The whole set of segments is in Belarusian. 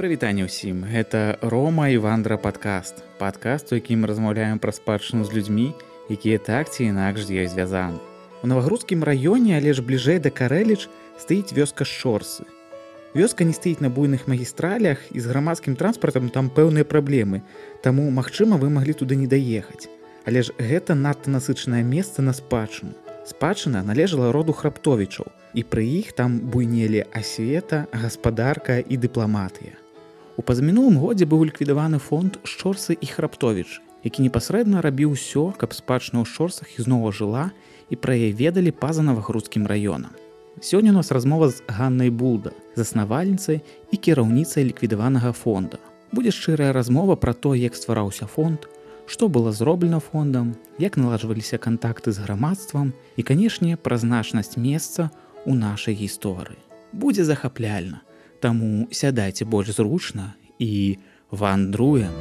прывітанне ўсім. Гэта рома і вандра падкаст. Падкаст у якім размаўляем пра спадчыну з людзьмі якія так ці інакш з ёй звязаны. У навагрудскім раёне але ж бліжэй да карэліч стаіць вёска шорсы. Вёска не стаіць на буйных магістралях і з грамадскім транспартам там пэўныя праблемы таму магчыма вы маглі туды не даехаць. Але ж гэта надта насычанае месца на спадчыну. Спадчына належала роду храптовічаў і пры іх там буйнелі асвета гаспадарка і дыпламатыя У пазамінулым годзе быў ліквідаваны фонд шчорсы і храптовіч, які непасрэдна рабіў усё, каб спадчна ў шорсах ізноў жыла і пра яе ведалі па-за навагрудскім раёнам. Сёння у нас размова з Ганнай Булда, заснавальніцай і кіраўніцай ліквідаванага фонда. Будзе шчырая размова пра то, як ствараўся фонд, што было зроблена фондам, як наладжваліся кантакты з грамадствам і, канешне, пра значнасць месца ў нашай гісторыі. Будзе захапляльна. Таму сядайце больш зручна і вандруем.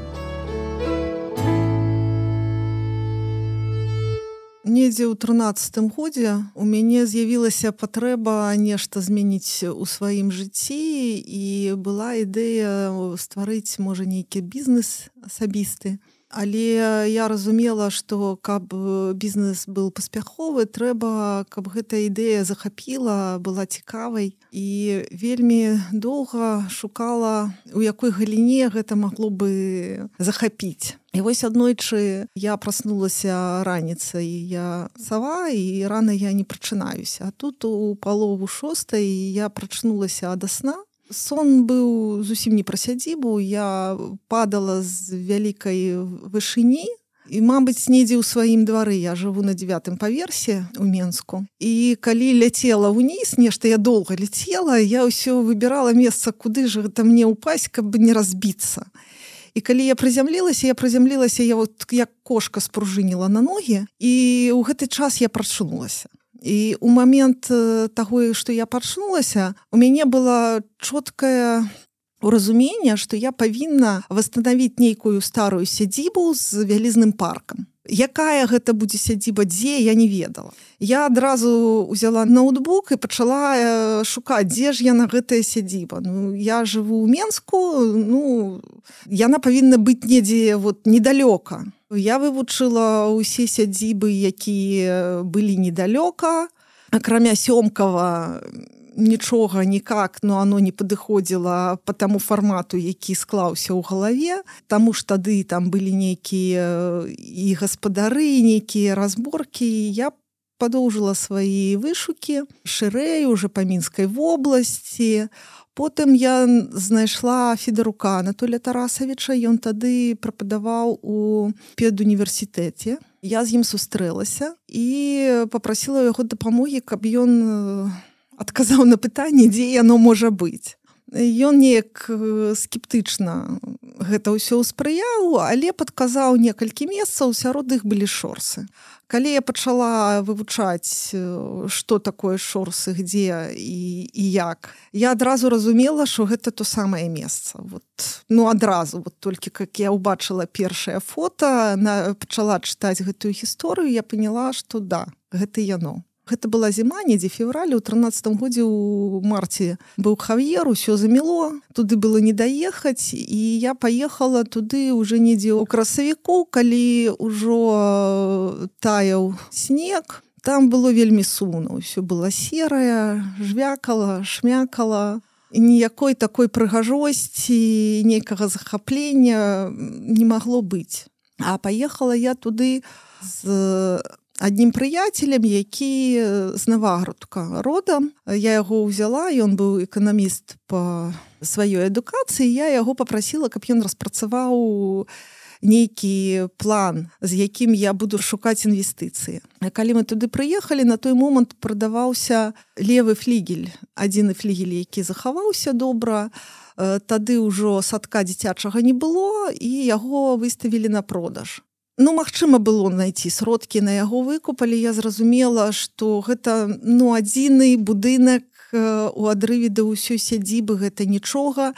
Недзе ў трынацатым годзе у мяне з'явілася патрэба нешта змяніць у сваім жыцці і была ідэя стварыць можа нейкі бізнес асабісты. Але я разумела, што каб бізнес быў паспяховы, трэба, каб гэта ідэя захапіла, была цікавай і вельмі доўга шукала, у якой галіне гэта магло бы захапіць. І вось аднойчы я праснулася раніцай я сава і рана я не прачынаюся. А тут у палову шостай я прачнулася ад сна сон быў зусім не пра сядзібу я падала з вялікай вышыні і мабыць недзе ў сваім двары я жыву на девятым паверсе у менску. І калі ляцела ўніз нешта я доўга ляцела я ўсё выбірала месца куды ж гэта мне ўпасть каб не разбіцца. І калі я прызямлілася я прызямлілася я вот як кошка спружыніла на ногі і ў гэты час я прачнулася і у момент таго што я пачнулася у мяне была чоткая разумение што я павінна восстановить нейкую старую сядзібу з вялізным паркам якая гэта будзе сядзіба дзе я не ведала. Я адразу узяла ноутбук і пачала шукаць дзе ж яна гэтая сядзіба. Ну я жыву ў менску ну яна павінна быць недзе вот недалёка. Я вывучыла ўсе сядзібы, якія былі недалёка. Акрамя сёмкава нічога никак, но оно не падыходзіла по таму фармату, які склаўся ў галаве. Таму ж тады там былі нейкія і гаспадары, нейкія разборкі. Я падоўжыла свае вышукі, шырэй уже па мінскай вобласці, потым я знайшла федарука Анатоля Тарасавіча ён тады прападаваў у педуніверсітэце я з ім сустрэлася і попрасила яго дапамогі каб ён адказаў на пытанне дзе яно можа быць Ён неяк скептычна гэта ўсё ўспрыяў, але падказаў некалькі месцаў сярод іх былі шорсы. Калі я пачала вывучаць что такое шорсы где і, і як я адразу разумела что гэта то самае месца. Вот ну адразу вот толькі как я убачыла першае фото на пачала чытаць гэтую гісторыю я поняла что да гэта яно гэта была зіма недзе февралю у 13 годзе у марце быў хав'ер усё замело туды было не даехаць і я поехала туды уже недзе ў красавіку калі ўжо таяў снег. Там было вельмі сумно ўсё было серая жвякала шмякала. Ніякой такой прыгажосці нейкага захаплення не магло быць. А поехала я туды з аднім прыяцелем які з навагрудка родам я яго ўзяла ён быў эканаміст по сваёй адукацыі. Я яго попрасила каб ён распрацаваў нейкі план з якім я буду шукаць інвестыцыі. Калі мы туды прыехалі на той момант прадаваўся левы флігель адзіны флігель які захаваўся добра. Тады ўжо садка дзіцячага не было і яго выставілі на продаж Ну магчыма было найти сродкі на яго выкуп, але я зразумела, што гэта ну адзіны будынак у адрыве да ўсё сядзібы гэта нічога.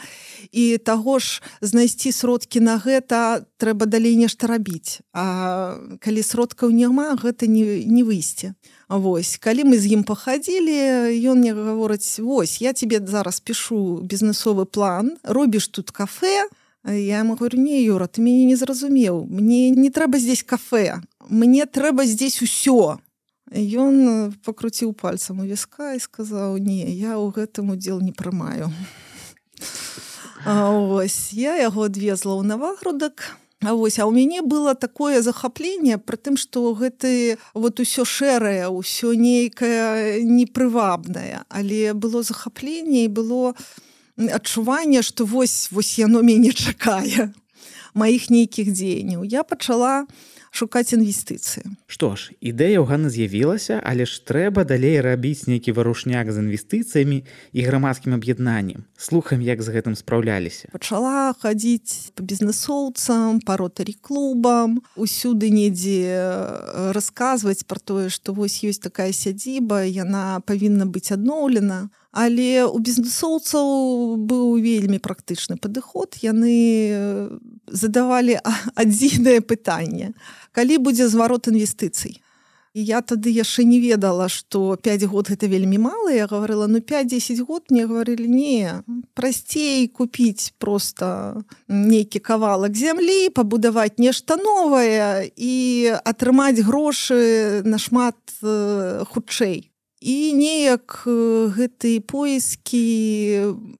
І таго ж знайсці сродкі на гэта трэба далей нешта рабіць. А калі сродкаў няма гэта не, не выйсці Вось калі мы з ім пахадзілі ён мне гаворыць Вось я тебе зараз пішу бізнесовы план робіш тут кафе я ему говорю не Юра ты мяне не зразумеў мне не трэба здесь кафе. Мне трэба здесь усё Ён э, пакруціў пальцам у віска і сказаў не я ў гэтым удзел не прымаю ось я яго адвезла ў навагрудак А вось а ў мяне было такое захапленне пры тым што гэты вот усё шэрае ўсё нейкае непрывабнае. Але было захапленне і было адчуванне што вось вось яно мяне чакае маіх нейкіх дзеянняў. Я пачала шукаць інвестыцыі. Што ж ідэя ў ганы з'явілася але ж трэба далей рабіць нейкі варушняк з інвестыцыямі і грамадскім аб'яднаннем. Слухам як з гэтым спраўляліся. Пачала хадзіць по бізнесоўцам па ротарі клубам усюды недзе расказваць про тое што вось ёсць такая сядзіба яна павінна быць адноўлена але у бізнесоўцаў быў вельмі практычны падыход. Яны задавалі адзінае пытанне. Калі будзе зварот інвестыцый? Я тады яшчэ не ведала что 5 год гэта вельмі мала. Я говорила ну 5-10 год? Мне говорили не прасцей купіць просто нейкі кавалак зямлі пабудаваць нешта новае і атрымаць грошы нашмат хутчэй і неяк гэтыя поискі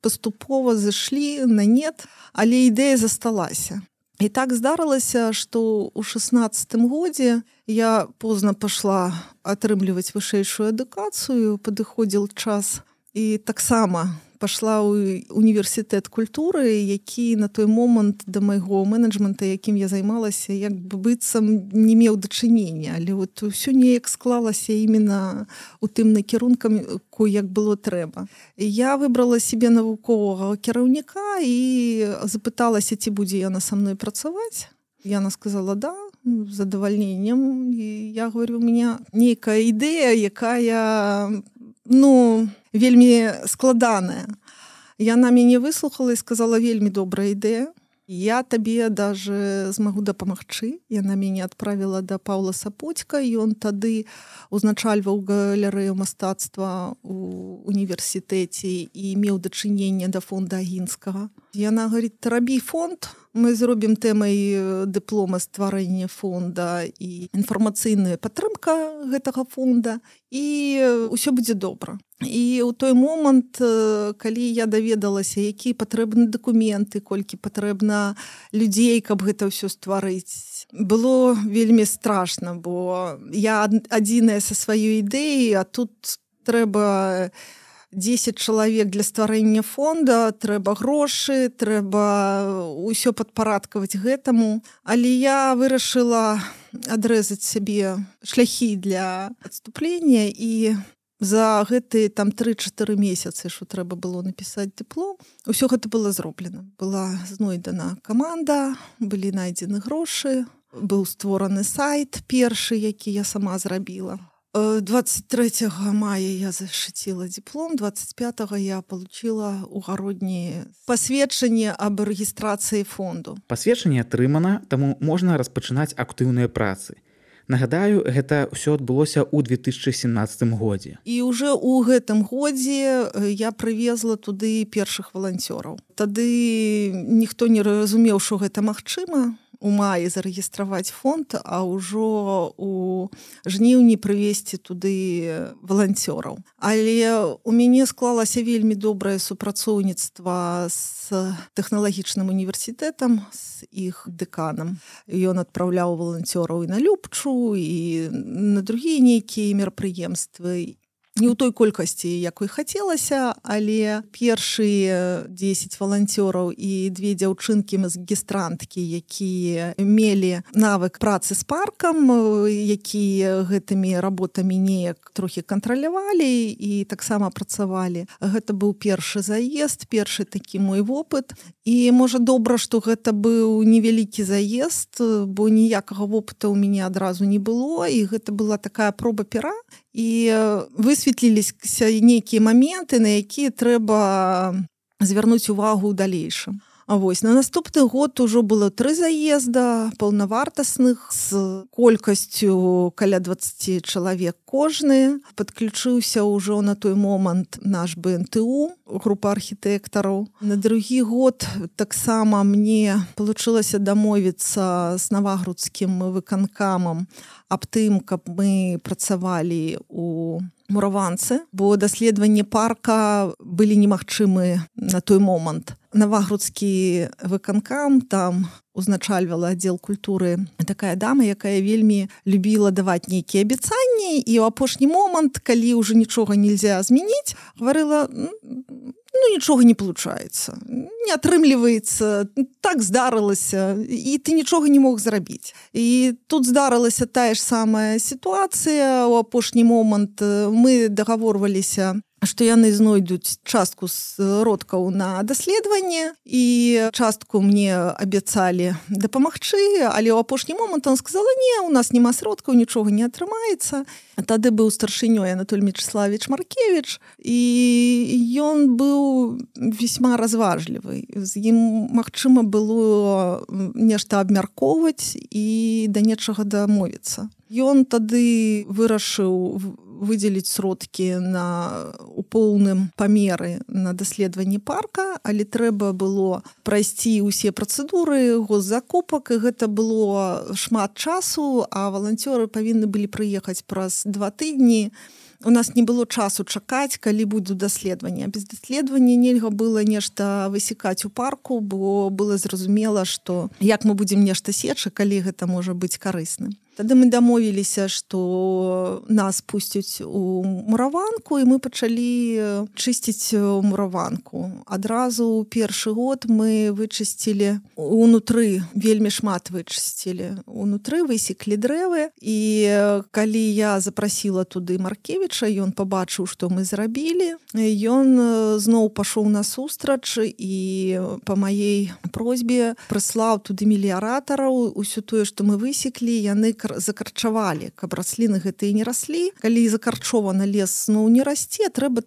паступова зашлі на нет але ідэя засталася. І так здарылася што ў шестнадцатым годзе я позна пашла атрымліваць вышэйшую адукацыю падыходзіл час і таксама пашла ў універсітэт культуры які на той момант да майго менеджмента якім я займалася як бы быццам не меў дачынення. Але вот ўсё неяк склалася именно у тым накірункам ко як было трэба. Я выбрала себе навуковага кіраўніка і запыталася ці будзе яна са мной працаваць. Яна сказала да задавальненнем я говорю у меня нейкая ідэя якая ну вельмі складаная. Яна мяне выслухала і сказала вельмі добрая ідэя. Я табе даже змагу дапамагчы яна мяне адправіла да паўла сапоцька. Ён тады узначальваў галерэю мастацтва у універсітэце і меў дачыненне да фонда агінскага. Яна говорит рабі фонд мы зробім тэмай дыплома стварэння фонда і інфармацыйная падтрымка гэтага фонда і ўсё будзе добра. І ў той момант калі я даведалася які патрэбны дакументы колькі патрэбна людзей каб гэта ўсё стварыць было вельмі страшно бо я адзіная са сваёй ідэі а тут трэба 10 чалавек для стварэння фонда трэба грошы трэба ўсё падпарадкаваць гэтаму. Але я вырашыла адрэзаць сябе шляхі для адступлення і за гэтые там 3-4 месяцы що трэба было напісаць дыплом усё гэта было зроблена. Была знойдена команда былі найдзены грошы быў створаны сайт першы які я сама зрабіла 23 мая я зашыціла диплом 25 я получила угародні пасведчанне аб рэгістрацыі фонду пасведчанне атрымана таму можна распачынаць актыўныя працы Нагадаю, гэта ўсё адбылося ў 2017 годзе. І уже ў гэтым годзе я прывезла туды першых валанцёраў. Тады ніхто не разумеў, што гэта магчыма у маі зарэгістраваць фонд, а ўжо у жніўні прывесці туды валанцёраў. Але у мяне склалася вельмі добрае супрацоўніцтва з тэхналагічным універсітэтам з іх дэканам. Ён адпраўляў валанцёраў і на любчу і на другія нейкія мерапрыемствы не ў той колькасці якой хацелася але першыя 10 валанцёраў і две дзяўчынкі магістранткі якія мелі навык працы з паркам якія гэтымі работамі неяк трохі кантралявалі і таксама працавалі. Гэта быў першы заезд першы такі мой вопыт. І можа добра што гэта быў невялікі заезд бо ніякага вопыта ў мяне адразу не было і гэта была такая проба пера і высветліліся нейкія моменты на якія трэба звярнуць увагу ў далейшым Вось на наступны год ужо было тры заезда паўнавартасных з колькасцю каля 20 чалавек кожны. Подключыўся ўжо на той момант наш бнту група архітэктараў. На другі год таксама мне получылася дамовіцца з навагрудскім выканкамам аб тым каб мы працавалі у мураванцы бо даследаванні парка былі немагчымы на той момант навагрудскі выканкам там узначальвала аддзел культуры такая дама якая вельмі любіла даваць нейкія абяцанні. І ў апошні момант калі ўжо нічога нельзя змяніць гаварыла ну нічога не получается не атрымліваецца так здарылася і ты нічога не мог зрабіць і тут здарылася тая ж самая сітуацыя. У апошні момант мы дагаворваліся што яны знойдуць частку сродкаў на даследаванне і частку мне абяцалі дапамагчы але ў апошні момант он сказала не у нас няма сродкаў нічога не атрымаецца тады быў старшынёй Анатоль мечславіч маркевич і ён быў весьма разважлівы. З ім магчыма было нешта абмяркоўваць і да нечага дамовіцца. Ён тады вырашыў в выдзеліць сродкі на у поўным памеры на даследаванні парка. Але трэба было прайсці ўсе працэдуры госзакупак і гэта было шмат часу а валанцёры павінны былі прыехаць праз два тыдні. У нас не было часу чакаць калі буду даследаванне. Без даследавання нельга было нешта высекаць у парку бо было зразумела что як мы будзем нешта сечы калі гэта можа быць карысным Тады мы дамовіліся, што нас пусцяць у мураванку і мы пачалі чысціць мураванку. Адразу ў першы год мы вычысцілі унутры вельмі шмат вычысцілі. Унутры высеклі дрэвы і калі я запрасіла туды Маркевіча, ён пабачыў, што мы зрабілі. Ён зноў пашоў насустрач і па маей просьбе прыслаў туды меліяратараў усё тое, што мы высеклі, яны закарчавалі каб расліны гэтыя не раслі. Калі закарчованы лес ну не расце трэба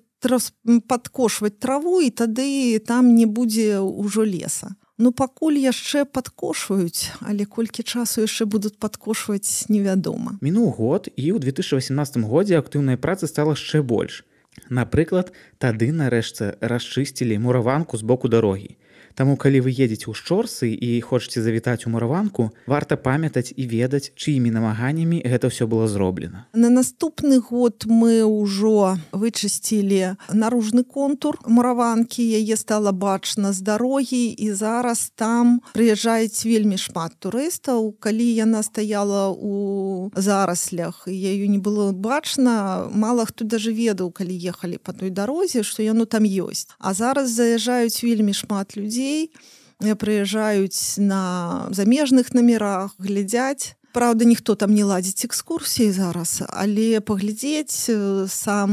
падкошваць траву і тады там не будзе ўжо леса. Ну пакуль яшчэ падкошваюць але колькі часу яшчэ будуць падкошваць невядома. Мінуў год і ў 2018 годзе актыўнай працы стала яшчэ больш. Напрыклад тады нарэшце расчысцілі мураванку з боку дарогі Таму калі вы едзеце ў шчорсы і хочаце завітаць у мураванку, варта памятаць і ведаць, чыімі намаганнямі гэта ўсё было зроблена. На наступны год мы ўжо вычысцілі наружны контур мураванкі, яе стала бачна з дарогі і зараз там прыязджаюць вельмі шмат турыстаў. Калі яна стаяла у зараслях яю не было бачна, мала хто даже ведаў, калі ехалі по той дарозе, што яно там ёсць. А зараз заязджаюць вельмі шмат людзей людзей прыязджаюць на замежных номерах глядзяць Праўда ніхто там не ладзіць экскурсіі зараз але паглядзець сам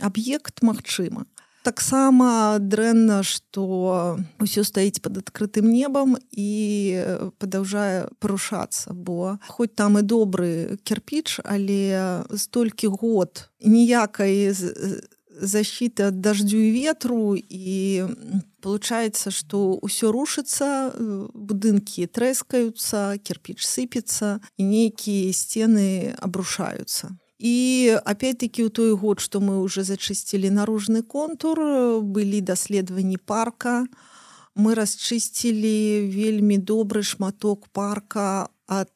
аб'ект магчыма. Таксама дрэнна што ўсё стаіць под адкрытым небам і падаўжае парушацца бо хоць там і добры кірпіч але столькі год ніякай защиты ад даждзю і ветру і получается что ўсё рушыцца будынкі трэскаюцца кирпіч сыпецца і нейкія сцены абрушаюцца і опять-таки ў той год что мы уже зачысцілі наружны контур былі даследаванні парка. Мы расчысцілі вельмі добры шматок парка ад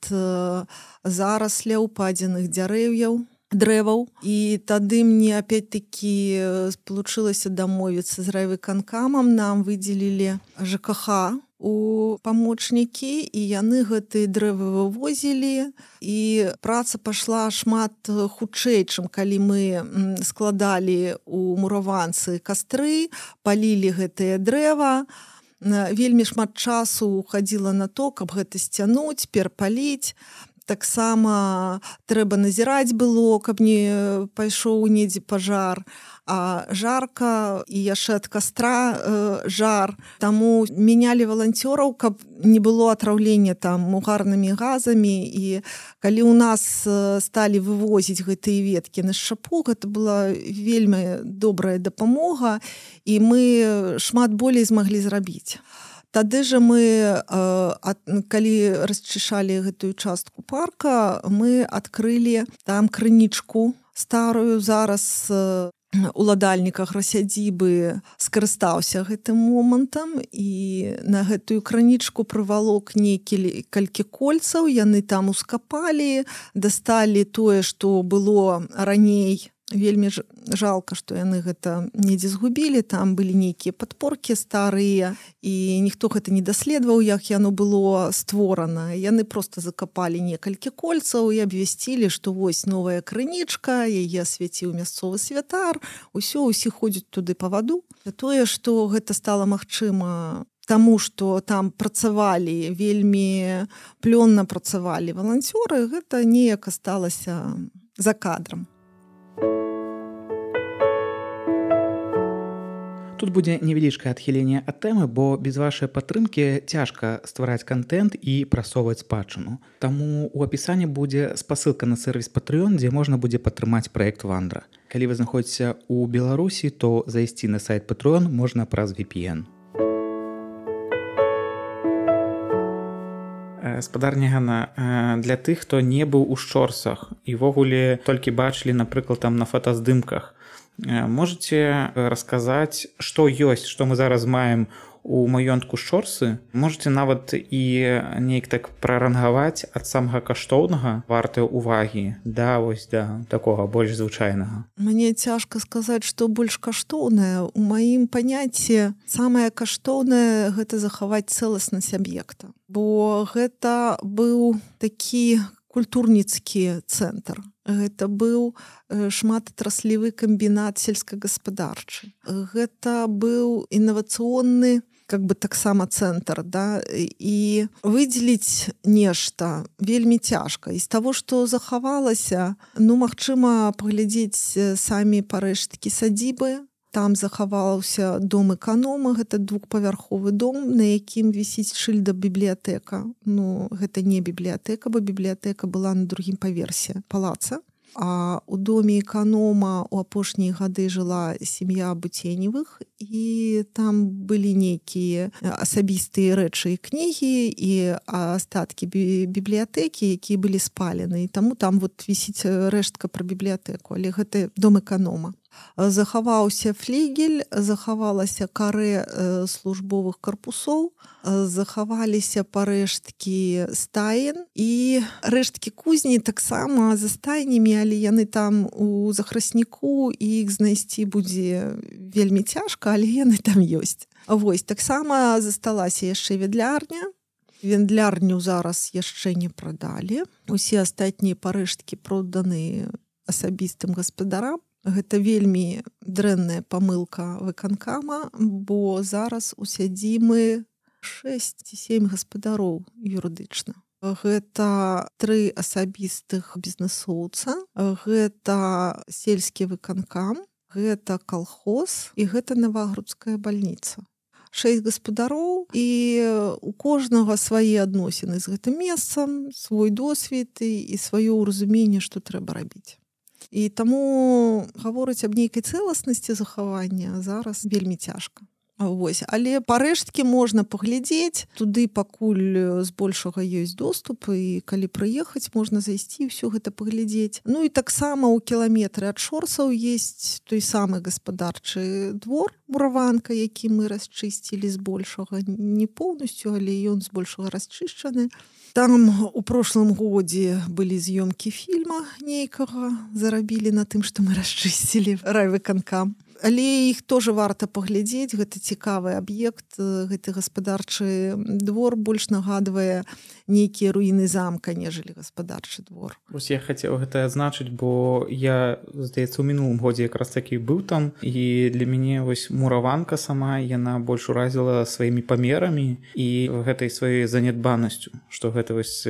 зарасля упадзеных дзярэв'яў дрэваў і тады мне опять-таки спалучылася дамовіцца з райвыканкамам нам выдзелілі жкх у памочнікі і яны гэтыя дрэвы вывозілі і праца пайшла шмат хутчэй чым калі мы складалі у мураванцы кастры палілі гэтае дрэва. Вельмі шмат часу хадзіла на то каб гэта сцянуць перпаліць таксама трэба назіраць было каб не пайшоў недзе пажар. А жарка і яшчэ ад кастра э, жар. Таму мянялі валанцёраў каб не было атраўлення там угарнымі газамі. І калі ў нас сталі вывозіць гэтыя веткі на шапу гэта была вельмі добрая дапамога. І мы шмат болей змаглі зрабіць Тады же мы э, калі расчышалі гэтую частку парка мы адкрылі там крынічку старую зараз э, уладальніках расядзібы скарыстаўся гэтым момантам і на гэтую кранічку прывалок некілі калькі кольцаў яны там ускапалі дасталі тое што было раней вельмі ж жалка што яны гэта недзе згубілі там былі нейкія падпоркі старыя і ніхто гэта не даследаваў як яно было створана. Яны просто закапалі некалькі кольцаў і абвясцілі што вось новая крынічка яе асвяціў мясцовы святар усё усе ходзяць туды па ваду. Тое што гэта стала магчыма Таму што там працавалі вельмі плённа працавалі валанцёры гэта неяк асталася за кадрам Тут будзе невялічкае адхіленне ад тэмы, бо без вашай падтрымкі цяжка ствараць контент і прасоўваць спадчыну. Таму у апісанні будзе спасылка на сервіс Патрыён, дзе можна будзе падтрымаць праект вандра. Калі вы знаходзіце ў Беларусі, то зайсці на сайт Патрыён можна праз VPN. спадарнягана для тых хто не быў у шчорсах івогуле толькі бачылі напрыклад там на фотаздымках можете расказаць што ёсць што мы зараз маем у маёнтку шорсы? Можете нават і неяк так прарангаваць ад самага каштоўнага варты увагі да вось да такога больш звычайнага. Мне цяжка сказаць што больш каштоўнае. У маім паняцці самае каштоўнае гэта захаваць цэласнасць аб'екта. Бо гэта быў такі культурніцкі цэнтр гэта быў шмататраслівы камбінат сельскагаспадарчы гэта быў інавацыйны как бы таксама цэнтр да? І выдзеліць нешта вельмі цяжка. З таго што захавалася ну магчыма паглядзець самі парэшткі садзібы там захаваўся дом эканома гэта двухпавярховы дом на якім вісіць шыльда бібліятэка. Ну гэта не бібліятэка бо бібліятэка была на другім паверсе палаца. А у доме эканома у апошнія гады жыла сям'я буценевых і там былі нейкія асабістыя рэчы і кнігі і астаткі бібліятэкі, якія былі спалены. Таму там вот вісіць рэштка пра бібліятэку, але гэта дом эканома захаваўся флігель захавалася карэ службовых карпусоў захаваліся парэшткі стаен і рэшткі кузні таксама за стайнямі але яны там у захрасніку і іх знайсці будзе вельмі цяжка але яны там ёсць Вось таксама засталася яшчэ ведлярня вендлярню зараз яшчэ не прадалі усе астатнія парэшткі проданы асабістым гаспадарам гэта вельмі дрэнная памылка выканкама бо зараз у сядзімы 6-7 гаспадароў юрыдычна. Гэта тры асабістых бізнесоўца гэта сельскі выканкам гэта калхоз і гэта навагрудская больніца шесть гаспадароў і у кожнага свае адносіны з гэтым месцам свой досвед і сваё ўразуменне што трэба рабіць і таму гаворыць аб нейкай цэласнасці захавання зараз вельмі цяжка Вось. Але парэшткі можна паглядзець. Туды пакуль збольшага ёсць доступ і калі прыехаць можна зайсці ўсё гэта паглядзець. Ну і таксама ў кіламетры ад шорсаў есть той самы гаспадарчы двор мураванка які мы расчысцілі збольшага не поўнасцю але ён збольшага расчышчаны. Там у прошлым годзе былі з'ёмкі фільма нейкага зарабілі на тым што мы расчысцілі. Райвыканкам але іх тоже варта паглядзець. Гэта цікавы аб'ект гэты гаспадарчы двор больш нагадвае нейкія руіны замка нежели гаспадарчы двор. Вось я хацеў гэта адзначыць бо я здаецца у мінулым годзе якраз такі быў там. І для мяне вось мураванка сама яна больш уразіла сваімі памерамі і гэтай сваёй занятбанасцю што гэта вось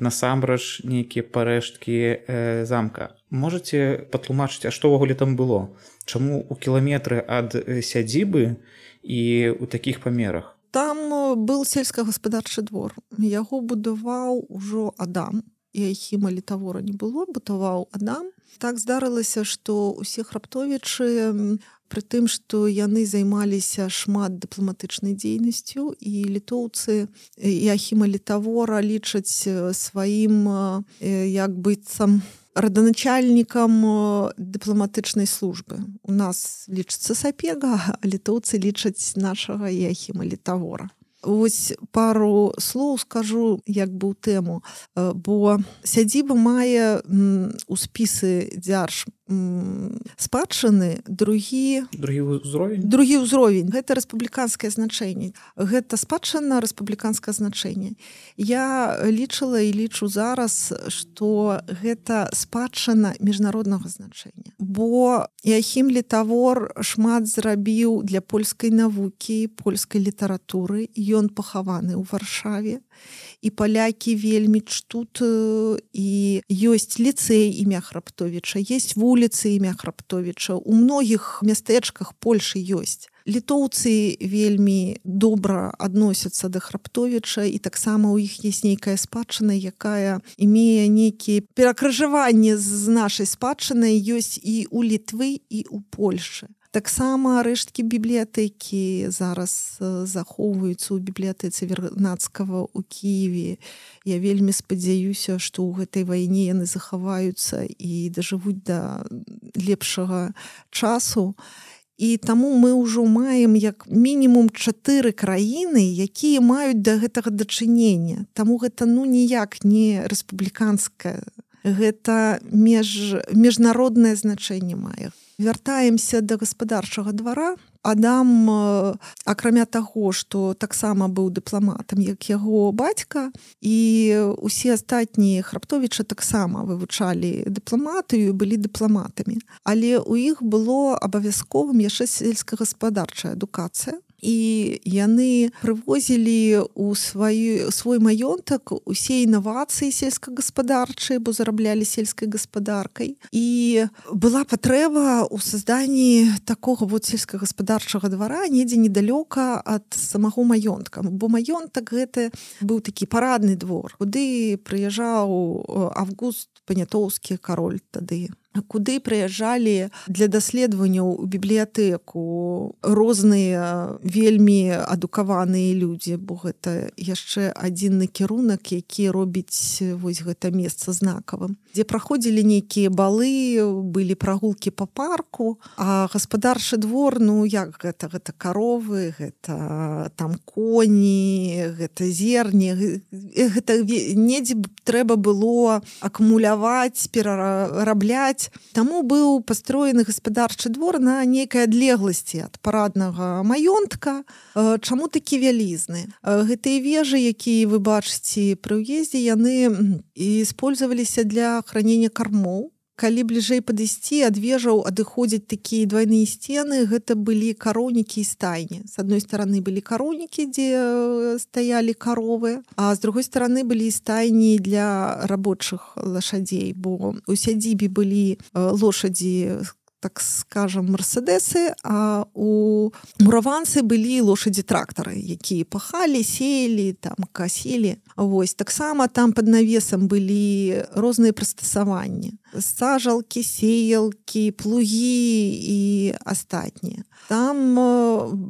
насамрэч нейкія парэшткі э, замка. Можете патлумачыць а што ўвогуле там было чаму у кіламетры ад сядзібы і у такіх памерах? Там был сельскагаспадарчы двор. Яго будаваў ужо адам хіма літавора не было бутаваў адам. Так здарылася што усе храптовічы пры тым што яны займаліся шмат дыпламатычнай дзейнасцю і літоўцы і ахіма літавора лічаць сваім як быццам раданачальнікам дыпламатычнай службы. У нас лічыцца сапега а літоўцы лічаць нашага яхіма літавора Вось пару слоў скажу як бы ў тэму. Бо сядзіба мае у спісы дзярж спадчыны другі другі ўзровень? другі ўзровень. Гэта рэспубліканскае значэнне. Гэта спадчына рэспубліканскае значэнне. Я лічыла і лічу зараз што гэта спадчына міжнароднага значэння. Бо яхім літавор шмат зрабіў для польскай навукі польскай літаратуры. Ён пахаваны ў варшаве і палякі вельмі чтут і ёсць ліцэй імя храптовіча есть вуліцы імя храптовіча. У многіх мястэчках польльшы ёсць. Літоўцы вельмі добра адносяцца да храптовіча і таксама ў іх есть нейкая спадчына якая имея нейкія перакрыжаванні з нашай спадчынай. Ёсць і у літвы і у польльшы таксама рэшткі бібліятэкі зараз захоўваюцца ў бібліятэцы вернацкага у Киеве я вельмі спадзяюся што ў гэтай вайне яны захаваюцца і дажывуць да лепшага часу. І таму мы ўжо маем як мінімум чатыры краіны якія маюць да гэтага дачынення. Таму гэта ну ніяк не рэспубліканская гэта меж міжнароднае значэнне мае вяртаемся да гаспадарчага двара. Адам акрамя таго што таксама быў дыпламатам як яго бацька і усе астатнія храптовіча таксама вывучалі дыпламатыю былі дыпламатамі. Але у іх было абавязковым яшчэ сельскагаспадарчая адукацыя і яны прывозілі у сваю свой маёнтак усе інавацыі сельскагаспадарчыя бо зараблялі сельскай гаспадаркай. І была патрэба ў созданні такога вот сельскагаспадарчага двара недзе недалёка ад самого маёнтка. Бо маёнтак гэты быў такі парадны двор куды прыязджаў август панятоўскі кароль тады куды прыязджалі для даследаванняў у бібліятэку розныя вельмі адукаваныя людзі бо гэта яшчэ адзін накірунак які робіць вось гэта месца знакавым. Дзе праходзілі нейкія балы былі прагулкі по парку а гаспадарчы двор ну як гэта? Гэта каровы гэта там коні гэта зерні гэта недзе трэба было акумуляваць перарабляць Таму быў пастроены гаспадарчы двор на нейкай адлегласці ад параднага маёнтка. Чаму такі вялізны? Гэтыя вежы, якія вы бачыце пры ўездзе, яны использоваліся для хранення кармоў калі бліжэй падысці ад вежаў адыходзяць такія двойныя сцены. Гэта былі каронікі і стайні. С адной стороны былі каронікі дзе стаялі каровы а з другой стороны былі стайні для рабочых лашадзей бо у сядзібе былі лошадзі так скажем мерседесы а у мураванцы былі лошадзі трактары якія пахалі сеялі там касілі. Вось таксама там под навесам былі розныя прыстасаванні сажалкі сеялкі плугі і астатнія там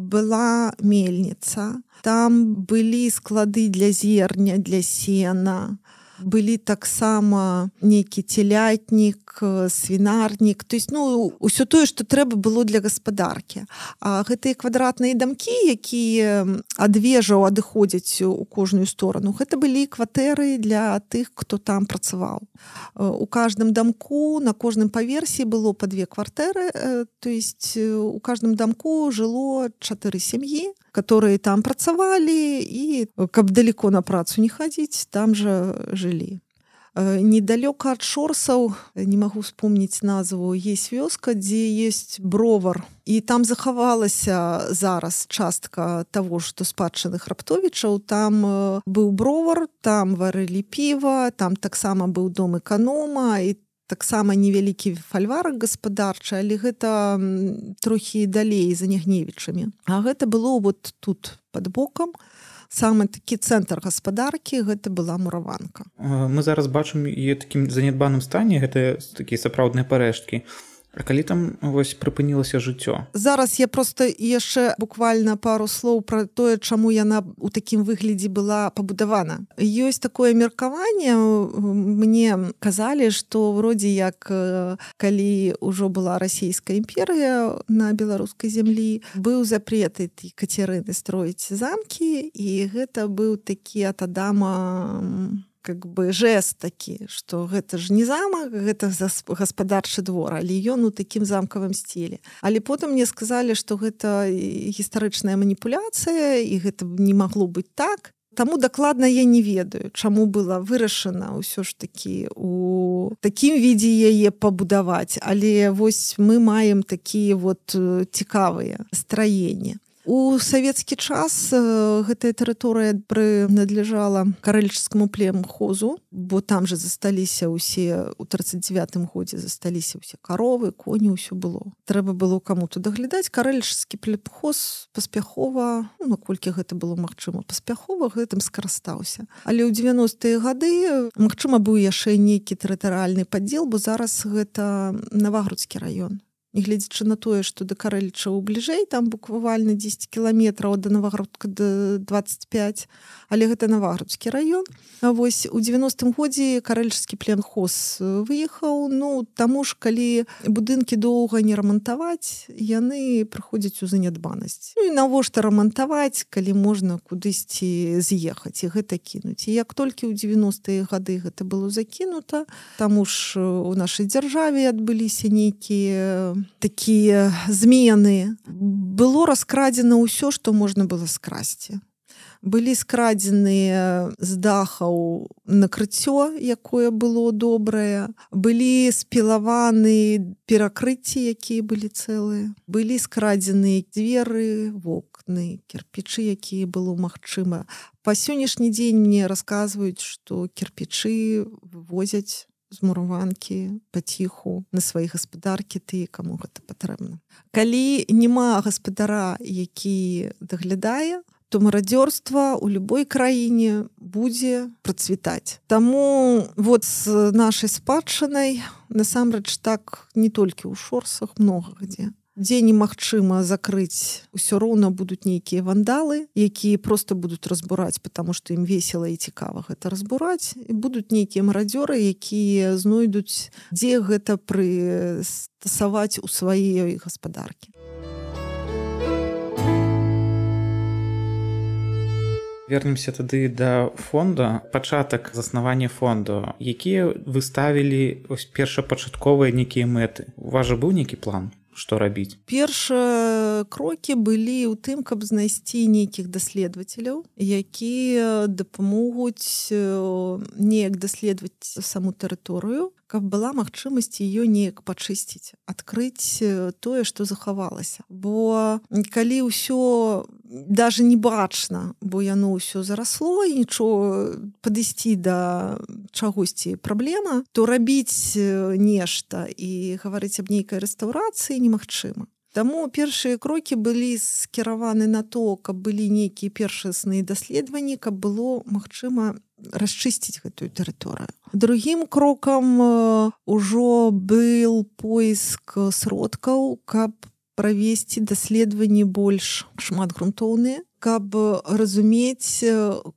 была мельніца там былі склады для зерня для сена былі таксама нейкі телятнік свінарнік то есть ну ўсё тое что трэба было для гаспадаркі А гэтыя квадратныя дамкі якія ад вежаў адыходзяць у кожную сторону гэта былі кватэры для тых хто там працаваў. У каждым дамку на кожным паверсе было по две кватэры. То есть у каждым дамку жыло чатыры сям'і которые там працавалі і каб далеко на працу не хадзіць там же жылі Э, недалёка ад шорсаў не магу вспомніць назву есть вёска дзе есть бровар. І там захавалася зараз частка того что спадчыных раптовічаў там э, быў бровар там варылі піва там таксама быў дом эканома і таксама невялікі фальварак гаспадарчы але гэта трохі далей за нягневічамі. А гэта было вот тут под бокам самы такі цэнтр гаспадаркі гэта была мураванка. Мы зараз бачым і такім занядбаным стане гэта такія сапраўдныя парэшткі А калі там вось прыпынілася жыццё? Зараз я просто яшчэ буквально пару слоў про тое чаму яна у такім выглядзе была пабудавана. Ёсць такое меркаванне мне казалі что вроде як калі ўжо была расійская імперыя на беларускай зямлі быў запреты кацярыны строіць замкі і гэта быў такі ат адама как бы жест такі что гэта ж не замак гэта гаспадарчы двор але ён у такім замкавым стілі але потым мне сказалі что гэта гістарычная маніпуляцыя і гэта не магло быць так. Таму дакладна я не ведаю чаму было вырашана ўсё ж такі у такім відзе яе пабудаваць. Але вось мы маем такія вот цікавыя страенні у савецкі час гэтая тэрыторыя прынадлежала карэльчскому племхозу бо там же засталіся ўсе у 39 годзе засталіся ўсе каровы коні ўсё было. Трэба было кому-то даглядаць. Карэльчскі плепхоз паспяхова ну, наколькі гэта было магчыма паспяхова гэтым скарыстаўся. Але ў 90-е гады Мачыма быў яшчэ нейкі тэрытарыальны падзел бо зараз гэта навагрудскі раён гледзячы на тое што да карэльчаў бліжэй там буквально 10 кіламетраў да навагрудка до 25 але гэта навагрудскі раён. Вось у 90-м годзе карэльчскі пленхоз выехаў. Ну таму ж калі будынкі доўга не рамантаваць яны прыходзяць у занядбанасць. Ну, і навошта рамантаваць калі можна кудысьці з'ехаць? І гэта кінуць. І як толькі ў 90-е гады гэта было закінута таму ж у нашай дзяржаве адбыліся нейкія такія змены было раскрадзена ўсё што можна было скрасці былі скрадзеныя з дахаў накрыццё якое было добрае былі спілаваны перакрыцці якія былі цэлыя былі скрадзеныя дзверы вокны кірпічы якія было магчыма па сённяшні дзень мне расказваюць што кірпічы вывозяць з мураванкі паціху на свае гаспадаркі ты каму гэта патрэбна. Калі няма гаспадара які даглядае то марадзёрства у любой краіне будзе працвітаць Таму вот з нашай спадчынай насамрэч так не толькі ў шорсах много дзе дзе немагчыма закрыць усё роўна будуць нейкія вандалы якія просто будуць разбураць потому что ім весела і цікава гэта разбураць. І будуць нейкія марадзёры якія знойдуць дзе гэта прыстасаваць у сваёй гаспадаркі. Вернемся тады да фонда. Пачатак заснавання фонду. Якія выставілі ось першапачатковыя нейкія мэты? У вас жа быў нейкі план што рабіць першыя крокі былі ў тым каб знайсці нейкіх даследавацеляў якія дапамогуць неяк даследаваць саму тэрыторыю каб была магчымасць ее неяк пачысціць адкрыць тое што захавалася. Бо калі ўсё даже не бачна бо яно ўсё зарасло і нічого падысці да чагосьці праблема то рабіць нешта і гаварыць аб нейкай рэстаўрацыі немагчыма Таму першыя крокі былі скіраваны на то, каб былі нейкія першасныя даследаванні, каб было магчыма расчысціць гэтую тэрыторыю. Другім крокам ужо быў поиск сродкаў, каб правесці даследаванні больш шматгрунтоўныя, каб разумець,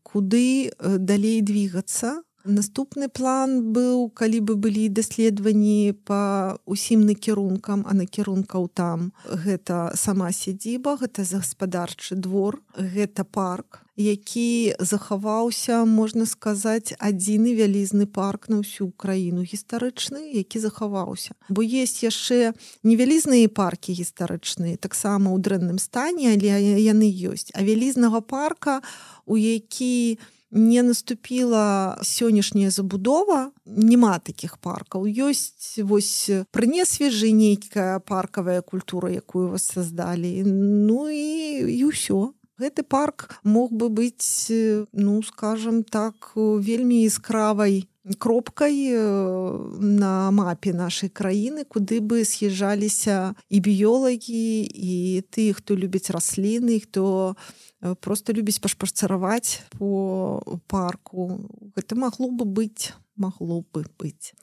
куды далей двигацца, наступны план быў калі бы былі даследаванні па усім накірункам а накірункаў там. Гэта сама сядзіба гэта гаспадарчы двор гэта парк які захаваўся можна сказаць адзіны вялізны парк на ўсю краіну гістарычны які захаваўся. Бо есть яшчэ невялізныя паркі гістарычныя таксама ў дрэнным стане але яны ёсць. А вялізнага парка у які не наступіла сённяшняя забудова няма таких паркаў. Ёсць вось прынесвежы нейкая паркавая культура якую вас создалі ну і і ўсё гэты парк мог бы быць ну скажем так вельмі яскравай кропкай на мапе нашай краіны куды бы съязджаліся і біёлагі і ты хто любіць расліны хто Э, просто любіць пашпарцараваць по парку. Гэта магло бы быць магло бы быць.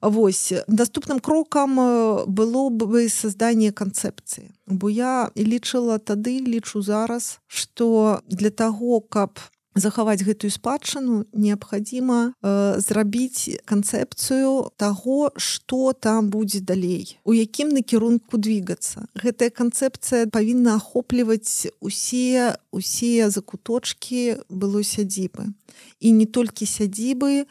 Вось наступным крокам э, было бы создание канцэпцыі бо я лічыла тады лічу зараз что для того каб захаваць гэтую спадчыну неабходимо э, зрабіць канцэпцыю того что там будзе далей у якім накірунку двигацца гэтая канцэпцыя павінна ахопліваць усе усе закуточки было сядзібы. І не толькі сядзібы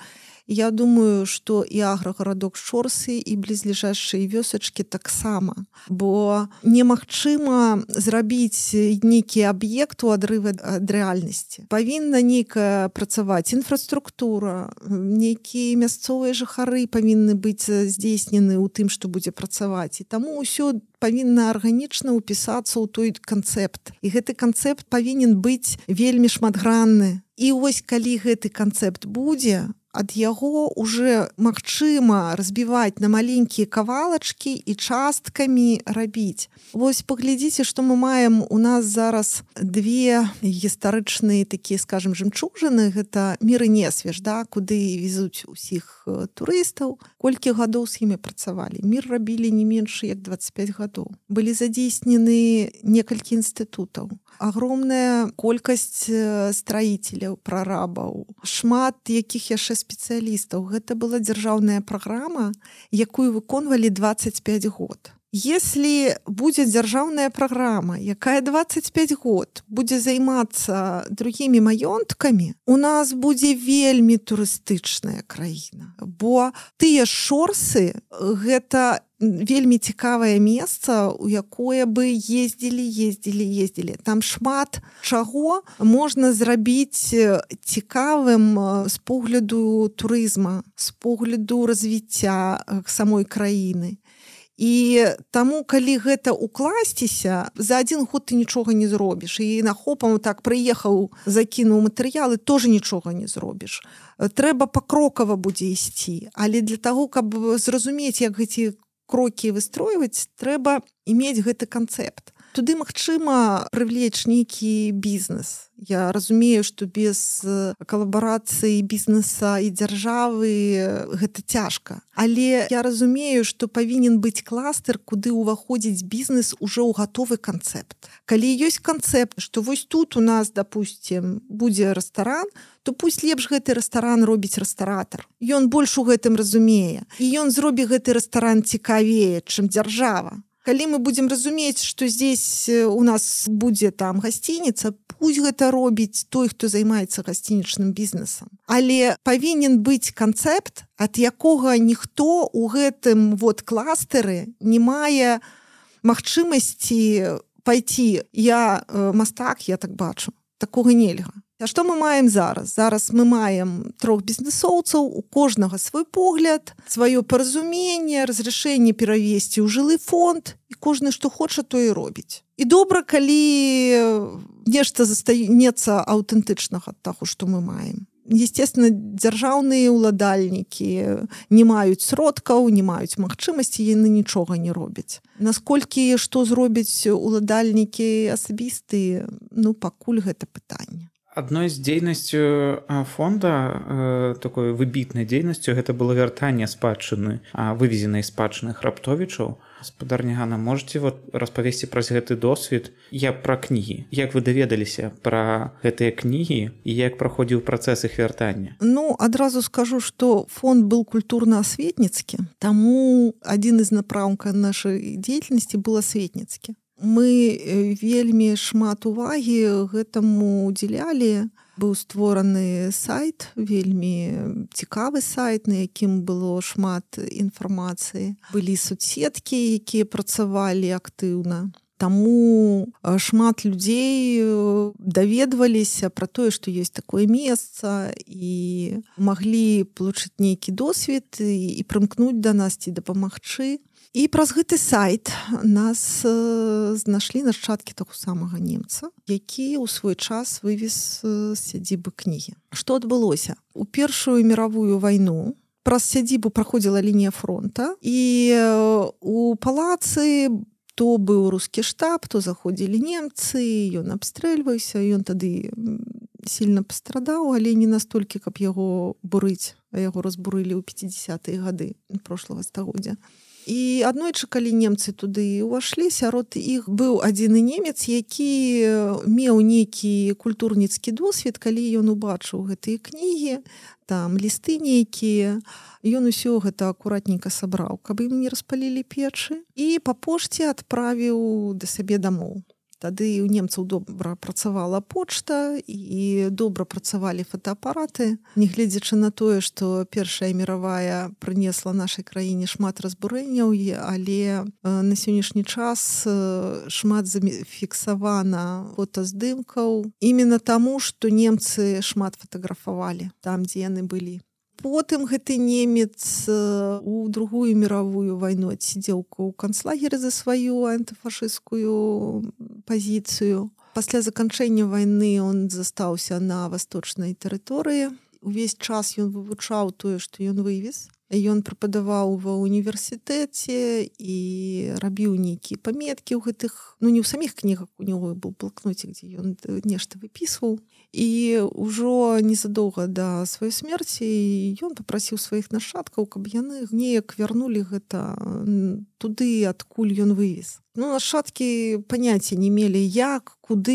Я думаю, што і аграгарадок шорсы і блізлежащыя вёсачкі таксама. Бо немагчыма зрабіць нейкі аб'ект у адрывы ад рэальнасці. Павінна нейкая працаваць інфраструктура, нейкія мясцовыя жыхары павінны быць здзейснены ў тым, што будзе працаваць. І таму ўсё павінна арганічна ўпісацца ў той канцэпт. І гэты канцэпт павінен быць вельмі шматгранны. І вось калі гэты канцэпт будзе, ад яго уже магчыма разбіваць на маленькія кавалачкі і часткамі рабіць. Вось паглядзіце, што мы маем. У нас зараз две гістарычныя такія скажем жемчужаны гэта міры несвеж да куды везуць усіх турыстаў. Колькі гадоў з імі працавалі? Мір рабілі не менш як 25 гадоў. Былі задзейснены некалькі інстытутаў. Огромная колькасць строителяў прарабаў. Шмат якіх яшчэ спецыялістаў гэта была дзяржаўная праграма якую выконвалі 25 год если будзе дзяржаўная праграма якая 25 год будзе займацца другімі маёнткамі у нас будзе вельмі турыстычная краіна. Бо тыя шорсы гэта вельмі цікавае месца у якое бы ездзілі ездзілі ездзілі. Там шмат чаго можна зрабіць цікавым з погляду турызма з погляду развіцця самой краіны І таму калі гэта укласціся за адзін год ты нічога не зробіш. І нахопам так прыехаў закінуў матэрыялы тоже нічога не зробіш. Трэба пакрокава будзе ісці. Але для того каб зразумець як гэці крокі выстройваць трэба мець гэты канцэпт туды магчыма прывлечь нейкі бізнес. Я разумею что без калабарацыі бізнеса і дзяржавы гэта цяжка. Але я разумею что павінен быць кластер куды ўваходзіць бізнес уже ў гатовы канцэпт. Калі ёсць канцэпт что вось тут у нас допустим будзе ресторан то пусть лепш гэты ресторан робіць рэстаратор ён больш у гэтым разумее. І ён зробі гэты ресторан цікавее чым дзяржава калі мы будемм разумець что здесь э, у нас будзе там гасцініца пусть гэта робіць той хто займаецца гасцінічным бізнесам. Але павінен быць канцэпт ад якога ніхто у гэтым вот кластары не мае магчымасці пайти я э, мастак я так бачу. Такога нельга А што мы маем зараз? Зараз мы маем трох бізнесоўцаў, у кожнага свой погляд, сваё паразуменне, разрешэнне перавесці ў жылы фонд і кожны, што хоча, то і робіць. І добра, калі нешта застанецца аўтэнтычнага таго, што мы маем. Естественно, дзяржаўныя ўладальнікі не маюць сродкаў, не маюць магчымасці, яны нічога не робяць. Насколькі што зробяць уладальнікі асабістыя, ну пакуль гэта пытанне адной з дзейнасцю фонда э, такой выбітнай дзейнасцю гэта было вяртанне спадчыны вывезенай спадчыных раптовічаў спадарнягана можете вот распавесці праз гэты досвед? Я пра кнігі. Як вы даведаліся пра гэтыя кнігі і як праходзіў працэс іх вяртання? Ну адразу скажу что фонд был культурна-асветніцкі таму адзін з напраўка нашай дзейнасці был асветніцкі мы вельмі шмат увагі гэтаму удзялялі быў створаны сайт вельмі цікавы сайт на якім было шмат інфармацыі. Былі соцсеткі якія працавалі актыўна. Таму шмат людзей даведваліся пра тое што ёсць такое месца і маглі получыць нейкі досвед і, і прымкнуць да нас ці дапамагчы і праз гэты сайт нас э, знашлі нашчадкі таго самага немца які ў свой час вывез э, сядзібы кнігі. Што адбылося? У першую мировую вайну праз сядзібу праходзіла лінія фронта і э, у палацы то быў рускі штаб то заходзілі немцы ён абстрэльваўся ён тады сильно пастрадаў але не настолькі каб яго бурыць а яго разбурылі ў 50 гады прошлого стагоддзя і аднойчы калі немцы туды ўвашлі сярод іх быў адзіны немец які меў нейкі культурніцкі досвед калі ён убачыў гэтыя кнігі там лісты нейкія. Ён усё гэта акуратненько сабраў каб ім не распалілі печы і па пошце адправіў да сабе дамоў тады у немцаў добра працавала почта і добра працавалі фотоапараты нягледзячы на тое што першая мировая прынесла нашай краіне шмат разбурэнняў але на сённяшні час шмат зафіксавана фотаздымкаў. Именно таму што немцы шмат фатаграфавалі там дзе яны былі потым гэты немец у другую мировую вайну адсидзелку ў канцлагеры за сваю антыфашысцкую пазіцыю. Пасля заканчэння войны он застаўся на восточнай тэрыторыі. Увесь час ён вывучаў тое што ён вывез. Ён преподаваў ва універсітэце і рабіў нейкія паметкі ў гэтых ну не ў саміх кнігах у него быў блокноце дзе ён нешта выпісваў і ўжо незадоўга да сваёй смерці ён попрасіў сваіх нашадкаў каб яны неяк вярнулі гэта туды адкуль ён вывез. Ну нашадкі паняцця не мелі як куды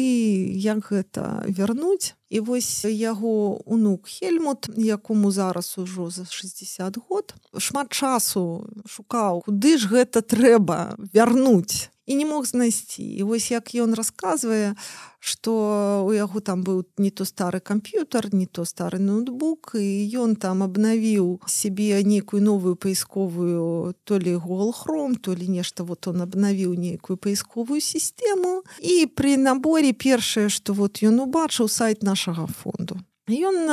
як гэта вярнуць і вось яго унук хельмут якому зараз ужо за 60 год шмат часу шукаў куды ж гэта трэба вярнуць і не мог знайсці. І вось як ён расказвае что у яго там быў не то стары камп'ютар не то стары ноутбук і ён там абнавіў сябе нейкую новую паісковую то ли голхром то ли нешта вот он абнавіў нейкую паісковую сістэму. І при наборе першае что вот ён убачыў сайт нашага фонду. Ён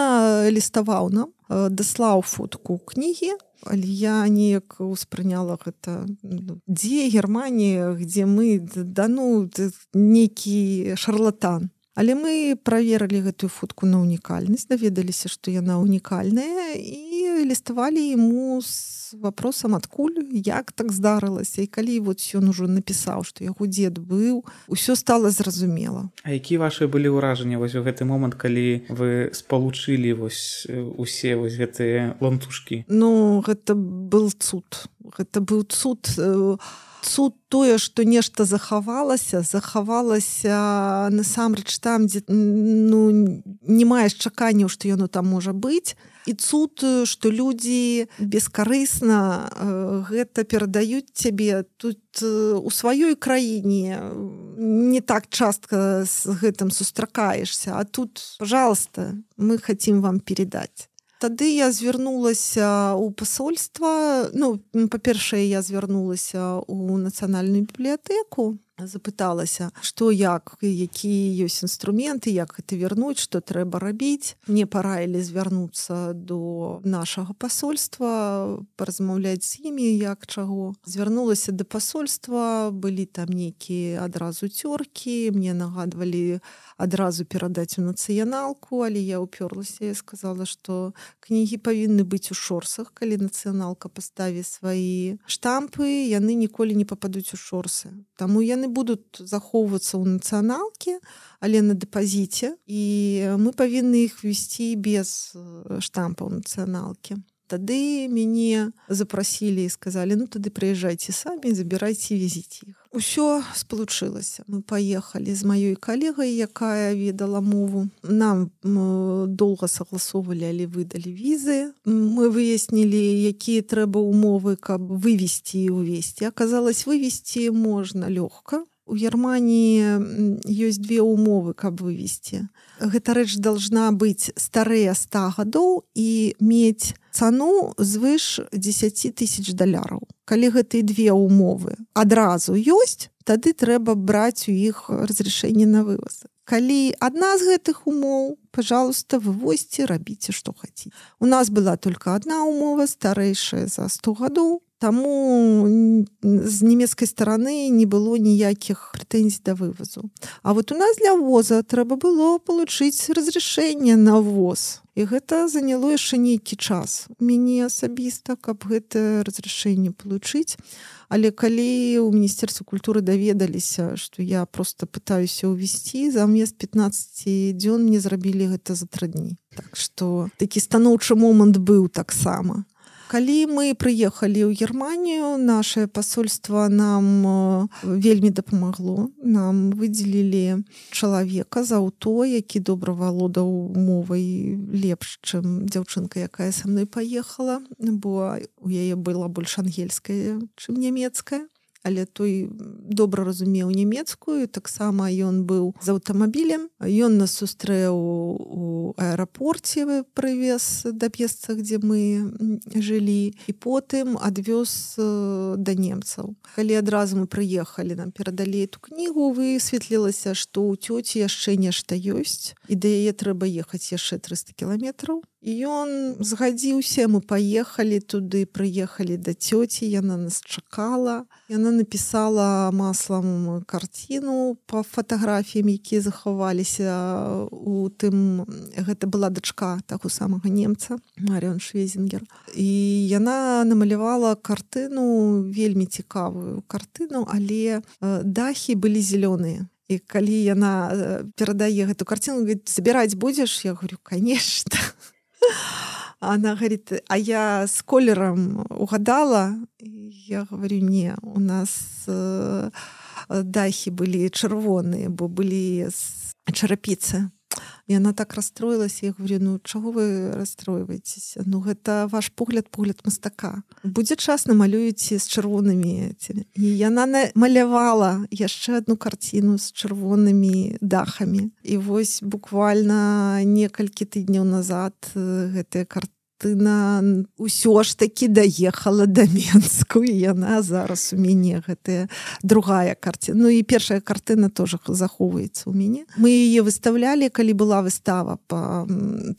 ліставаў нам даслаў фотку кнігі але я неяк успрыняла гэта ну, дзе германія где мы да ну нейкі шарлатан але мы праверылі гэтую фотку на унікальнасць даведаліся што яна унікальная і ліставалі ему с вопросам адкуль як так здарылася. І калі вот ён ужо напісаў што яго дзед быў усё стало зразумела. А які ваши былі ўражанні вось у гэты момант калі вы спалучылі вось усе вось гэтыя лантушкі Ну гэта был цуд. Гэта быў цуд у цуд тое што нешта захавалася захавалася насамрэч там дзе ну не маеш чаканняў што яно там можа быць. І цуд што людзі бескарысна гэта перадаюць цябе. Тут у сваёй краіне не так частка з гэтым сустракаешься а тут пожалуйста мы хотим вам передать тады я звярнулася ў пасольства ну па-першае я звярнулася ў нацыянальную бібліятэку запыталася што як якія ёсць інструменты як гэта вярнуць што трэба рабіць мне параілі звярнуцца до нашага пасольства паразмаўляць з імі як чаго. Звярнулася да пасольства былі там нейкія адразу цёркі мне нагадвалі адразу перадаць у нацыяналку але я ўпёрлася і сказала што кнігі павінны быць у шорсах калі нацыяналка паставе свае штампы яны ніколі не пападуць у шорсы. Таму яны яны будуць захоўвацца ў нацыяналке але на дэпазіце і мы павінны іх весці без штампаў нацыяналкі тады мяне запрасілі і сказалі ну тады прыязджайце самі забірайце візіць іх Усё спалучылася. Мы паехалі з маёй калегай якая ведала мову. Нам доўга согласоўвалі але выдалі візы. Мы выяснілі якія трэба умовы каб вывесці увесці аказалось вывесці можна лёгка у германии ёсць две умовы каб вывесці. Гэта рэч должна быць старыя 100 гадоў і мець цану звыш 10 тысяч даляраў. Калі гэтыя две умовы адразу ёсць тады трэба браць у іх разрешение на вываз. Калі адна з гэтых умоў пожалуйста вывозьте рабіце што хаце у нас была только одна умова старэйшая за 100 гадоў Таму з нямецкай стороны не было ніякіх прэтэнзій да вывазу. А вот у нас для воза трэба было получыць разрешение на воз. І гэта заняло яшчэ нейкі час. мяне асабіста, каб гэта разрешение получыць. Але калі ў міністерстве культуры даведаліся, што я просто пытаюся ўвесці замест 15 дзён мне зрабілі гэта за тры дні. Так што такі станоўчы момант быў таксама калі мы прыехалі ў германію наше посольство нам э, вельмі дапамагло. Нам выдзелілі чалавека за аўто які добра валодаў мовай лепш чым дзяўчынка якая са мной паехала бо у яе была больш ангельская чым нямецкая але той добра разумеў нямецкую таксама ён быў з аўтамабілем. Ён нас сустрэў у аэрапорце прывез да месца дзе мы жылі і потым адвёз да немцаў. Калі адразу мы прыехалі нам перадалі эту кнігу высветлілася што ў цёці яшчэ нешта ёсць і да яе трэба ехаць яшчэ 300 кіламетраў ён згадзіўся мы паехалі туды прыехалі да цёці яна нас чакала яна напісала маслам карціну по фатаграфіям якія захаваліся у тым гэта была дачка таго самага немца Марыон швезінгер. І яна намалявала картыну вельмі цікавую картыну але дахі былі зялёныя. І калі яна перадае гэту карціну забіраць будзеш? Я говорю конечно она говорит а я с колером угадала? Я говорю не у нас э, дахи были чырвоныя бо былі чарапіцы і она так расстроилась я говорю ну чаго вы расстроиваетесь? Ну гэта ваш погляд погляд мастака. Будзе час намалюеце з чырвонымі і яна малявала яшчэ одну карціну з чырвонымі дахамі. І вось буквально некалькі тыдняў назад гэтыя карты Тына ўсё ж такі даехала да Мску і яна зараз у мяне гэтая другая карціна. Ну і першая картына тоже захоўваецца ў мяне. Мы яе выставлялі калі была выстава по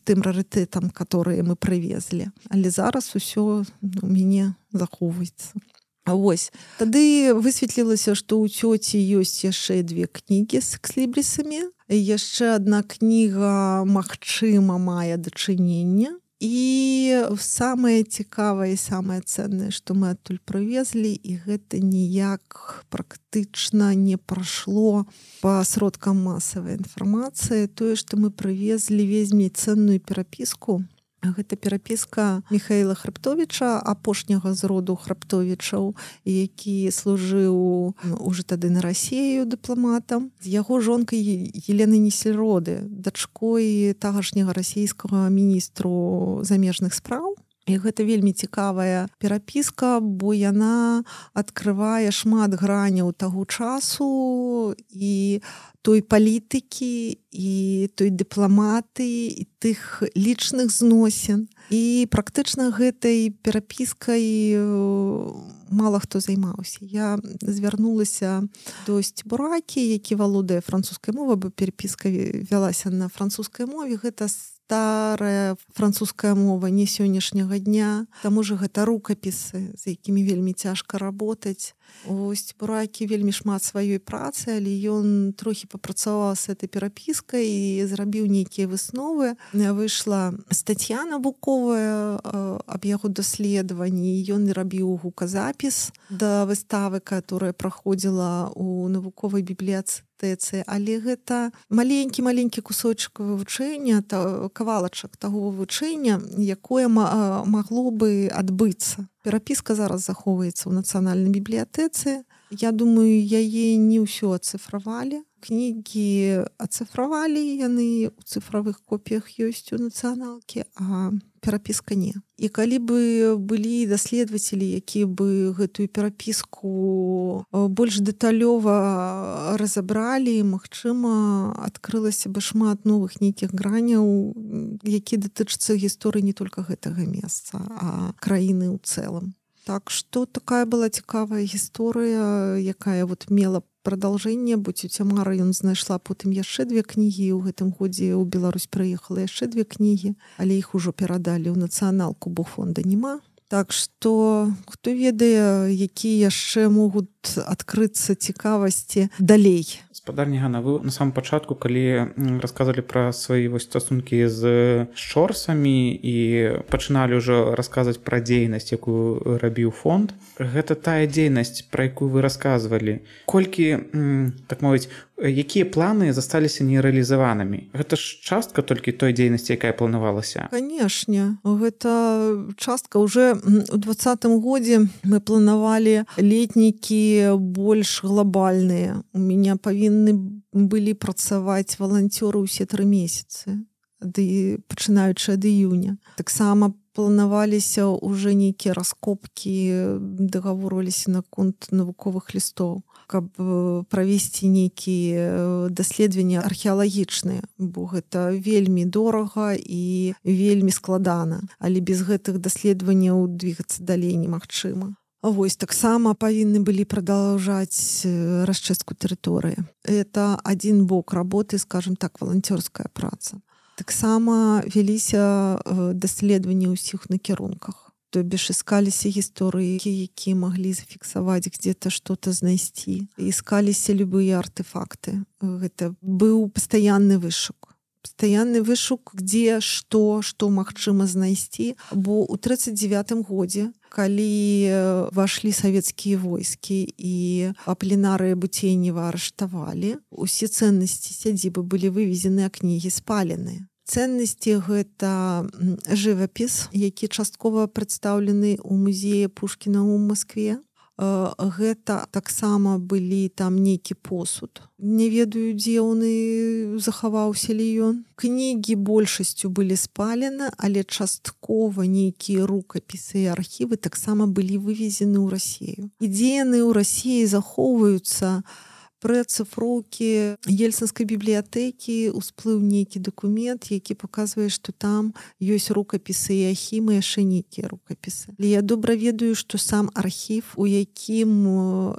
тым рарытэтам которые мы прывезлі. Але зараз усё ну, у мяне захоўваецца. Вось тады высветлілася што ў цёці ёсць яшчэ две кнігі з экслібрісамі яшчэ одна кніга Мачыма мае дачынення і самае цікавае самае ценное што мы адтуль прывезлі і гэта ніяк практычна не прайшло па сродкам масавай інфармацыі тое што мы прывезлі вельмі ценную перапіску гэта перапіска михаила хрыбтовича апошняга з роду храптовічаў які служыў уже тады на рассею дыпламатам. З яго жонкай елены несельроды дачкой тагашняга расійскага міністру замежных спраў І гэта вельмі цікавая перапіска бо яна открывае шмат граняў таго часу і той палітыкі і той дыпламаты і тых лічных зносін. І практычна гэтай перапіскай мала хто займаўся. Я звярнулася досць буракі які валодае французскай мовы бы перепіска вялася на французскай мове. Гэта старая французская мова не сённяшняга дня. Таму же гэта рукапісы з якімі вельмі цяжка работаць Ось буракі вельмі шмат сваёй працы, але ён трохі папрацаваў с этой перапіскай і зрабіў нейкія высновы. выйшла статья навуковая аб яго даследаванні. Ён рабіў гуказапіс да выставы, которая праходзіла у навуковай бібліяцы тэцы але гэта маленькі маленькі кусочак вывучэння кавалачак таго вывучэння якое магло бы адбыцца перапіска зараз захоўваецца ў нацыянальнай бібліятэцы Я думаю яе не ўсё ацыфравалі кнігі ацыфравалі яны у цифровых копіях ёсць у нацыяналкі а перапіска не. І калі бы былі даследователі якія бы гэтую перапіску больш дэталёва разабралі Мачыма адкрылася бы шмат новых нейкіх граняў які датычацца гісторыі не только гэтага месца а краіны ў цэлым Так што такая была цікавая гісторыя, якая вот мела продолжэнне бо цюця Мара ён знайшла потым яшчэ две кнігі ў гэтым годзе ў Беларусь прыехала яшчэ две кнігі, але іх ужо перадалі ў нацыяналку, бо фонда няма. Так што хто ведае, якія яшчэ могуць адкрыцца цікавасці далей. Гаспадарні Гана вы на самом пачатку калі расказвалі пра свае вось стасункі з шорсамі і пачыналі ўжо расказваць пра дзейнасць якую рабіў фонд гэта тая дзейнасць пра якую вы расказвалі. Колькі так мовіць якія планы засталіся нерэалізаванымі? Гэта ж частка толькі той дзейнасці якая планавалася? Канешне гэта частка. Уже у двадцатым годзе мы планавалі летнікі больш глобальныя у меня павінны былі працаваць валанцёры ўсе тры месяцы ды пачынаючы ад іюня таксама планаваліся уже нейкія раскопкі дагаворваліся наконт навуковых лістоў каб правесці нейкія даследаванні археалагічныя бо гэта вельмі дорага і вельмі складана. Але без гэтых даследаванняў двигацца далей немагчыма Вось таксама павінны былі продолжаць расчыстку тэрыторыі. Это один бок работы скажем так валанцёрская праца. Таксама вяліся даследаванні ўсіх накірунках. То бишь искаліся гісторыі які маглі зафіксаваць где-то что-то знайсці. Искаліся любые артефакты. Гэта быў пастаянны вышук пастаянны вышук где что что магчыма знайсці. Бо у 39 годзе калі вашлі савецкія войскі і апленарыя буцейнева арыштавалі усе ценнасці сядзібы былі вывезены а кнігі спаленыя ценнасці гэта жывапіс які часткова прадстаўлены ў музее пушкіна ў Маскве гэта таксама былі там нейкі посуд. Не ведаю дзе оны захаваўся ли ён. Кнігі большасцю былі спалены але часткова нейкія рукапісы і архівы таксама былі вывезены ў рассею ідзе яны ў рассіі захоўваюцца у пры цифроўкі ельцынскай бібліятэкі усплыў нейкі дакумент які паказвае што там ёсць рукапісы і ахімы яшчэ нейкія рукапісы я добра ведаю што сам архів у якім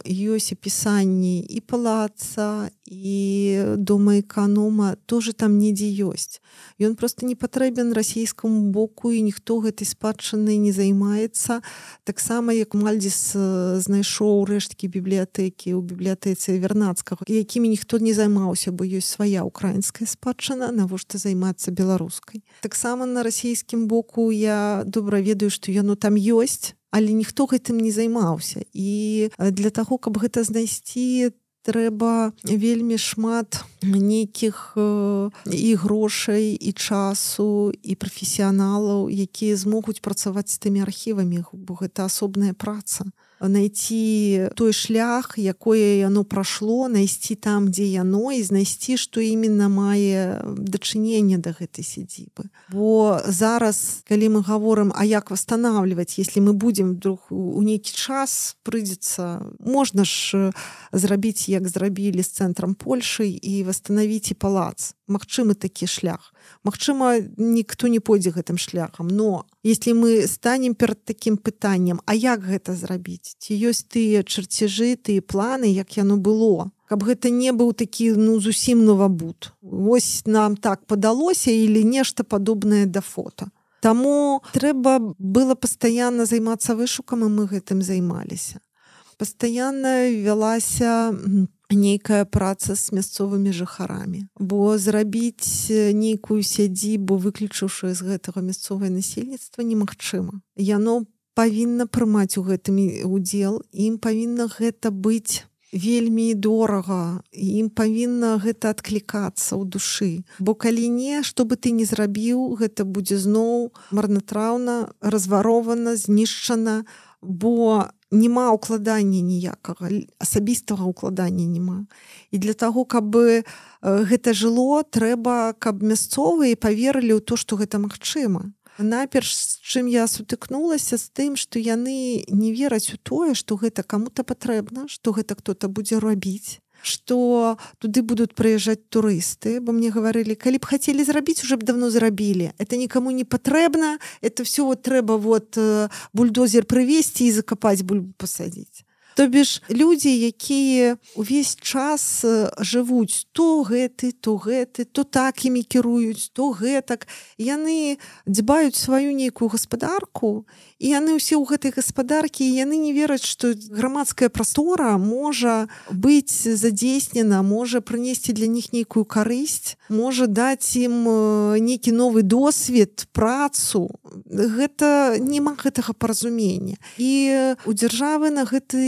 ёсць апісанні і палаца і дома эканома тоже там недзе ёсць. Ён просто не патрэбен расійскаму боку і ніхто гэтай спадчыны не займаецца. Таксама як мальдзіс знайшоў рэшткі бібліятэкі ў бібліятэцы вернацкага якімі ніхто не займаўся бо ёсць свая украінская спадчына навошта займацца беларускай. Таксама на расійскім боку я добра ведаю што яно там ёсць але ніхто гэтым не займаўся. І для таго каб гэта знайсці то трэба вельмі шмат нейкіх і грошай і часу і прафесіяналаў якія змогуць працаваць з тымі архівамі бо гэта асобная праца найти той шлях якое яно прашло найсці там дзе яно і знайсці што именно мае дачыненне да гэтай сядзібы. Бо зараз калі мы говорим а як восстанавливать если мы будем вдруг у нейкі час прыйдзецца можна ж зрабіць як зрабілі з цэнтрам Польшай і восстановить і палац. Магчымы такі шлях Магчыма ніхто не пойдзе гэтым шляхам но если мы станем перад таким пытанням А як гэта зрабіць? Ці ёсць тыя чарцяжы тыя планы як яно было? Каб гэта не быў такі ну зусім новабуд. Вось нам так падалося или нешта падобнае да фото Таму трэба было пастаянна займацца вышукам і мы гэтым займаліся. Пастаянна вялася нейкая праца з мясцовымі жыхарамі. Бо зрабіць нейкую сядзібу выключыўшы з гэтага мясцовае насельніцтва немагчыма. Яно павінна прымаць у гэтым удзел ім павінна гэта быць вельмі дорага ім павінна гэта адклікацца ў душы. Бо калі не што бы ты не зрабіў гэта будзе зноў марнатраўна разварована знішчана. Бо няма ўкладання ніякага асабістага ўкладання няма. І для таго каб бы гэта жыло трэба каб мясцовыя поверылі ў то што гэта магчыма. Наперш з чым я сутыкнулася з тым што яны не вераць у тое што гэта кому-то патрэбна што гэта кто-то будзе рабіць что туды будут прыязджаць турысты бо мне гаварылі калі б хацелі зрабіць уже б давно зрабілі. Это никому не патрэбна. Это все вот трэба вот э, бульдозер прывесці і закапаць бульбу пасадзіць то бишь людзі якія увесь час э, жывуць то гэты то гэты то так імі кіруюць то гэтак яны дзьбаюць сваю нейкую гаспадарку і яны ўсе ў гэтай гаспадаркі яны не вераць што грамадская прастора можа быць задзейснена можа прынесці для них нейкую карысць можа даць ім э, нейкі новы досвед працу. Гэта няма гэтага паразумення. І у дзяржавы на гэты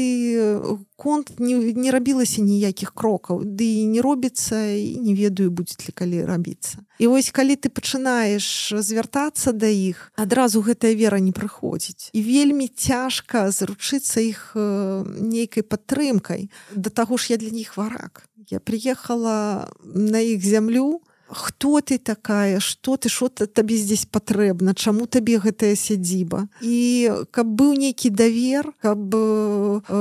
конт не, не рабілася ніякіх крокаў ды і не робіцца і не ведаю будзе ли калі рабіцца і вось калі ты пачынаеш звяртацца да іх адразу гэтая вера не прыходзіць. І вельмі цяжка заручыцца іх нейкай падтрымкай. Да таго ж я для них варак. Я приехала на іх зямлю хто ты такая? Что ты що табе здесь патрэбна? Чаму табе гэтая сядзіба? І каб быў нейкі давер каб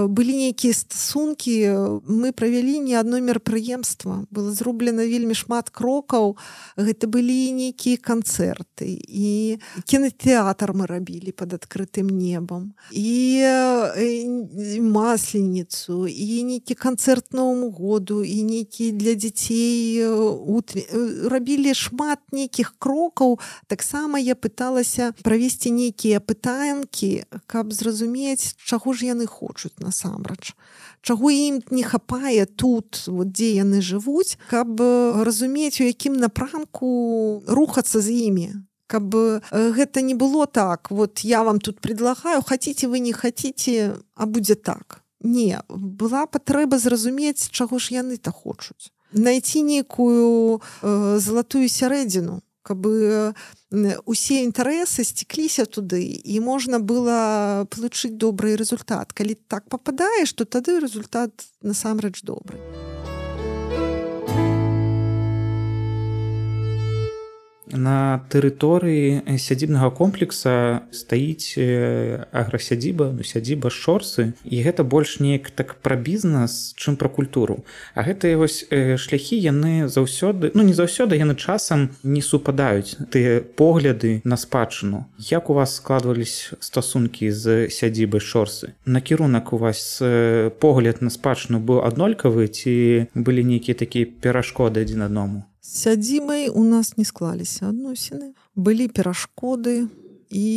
былі нейкія стасункі мы правялі не адно мерапрыемства. Было зроблена вельмі шмат крокаў. Гэта былі нейкія канцэрты. І кінотэатр мы рабілі под адкрытым небам. І масленніцу і нейкі канцэрт новому году і нейкі для дзяцей у рабілі шмат нейкіх крокаў. Таксама я пыталася правесці нейкія пытанкі каб зразумець чаго ж яны хочуць насамрэч. Чаго ім не хапае тут вот дзе яны жывуць каб разумець у якім напрамку рухацца з імі. Каб гэта не было так вот я вам тут предлагаю хотите вы не хотите а будзе так. Не была патрэба зразумець чаго ж яны-то хочуць найти нейкую э, залатую сярэдзіну каб э, усе інтарэсы сцікліся туды і можна было получыць добрый результат. Калі так попадаеш то тады результат насамрэч добрый на тэрыторыі сядзібнага комплекса стаіць аграсядзіба ну, сядзіба шорсы. І гэта больш неяк так пра бізнес чым пра культуру. А гэтыя вось шляхі яны заўсёды ну не заўсёды яны часам не супадаюць. Тыя погляды на спадчыну. Як у вас складвались стасункі з сядзібай шорсы? Накірунак у вас погляд на спадчыну быў аднолькавы ці былі нейкія такія перашкоды адзін адному сядзімай у нас не склаліся адносіны былі перашкоды і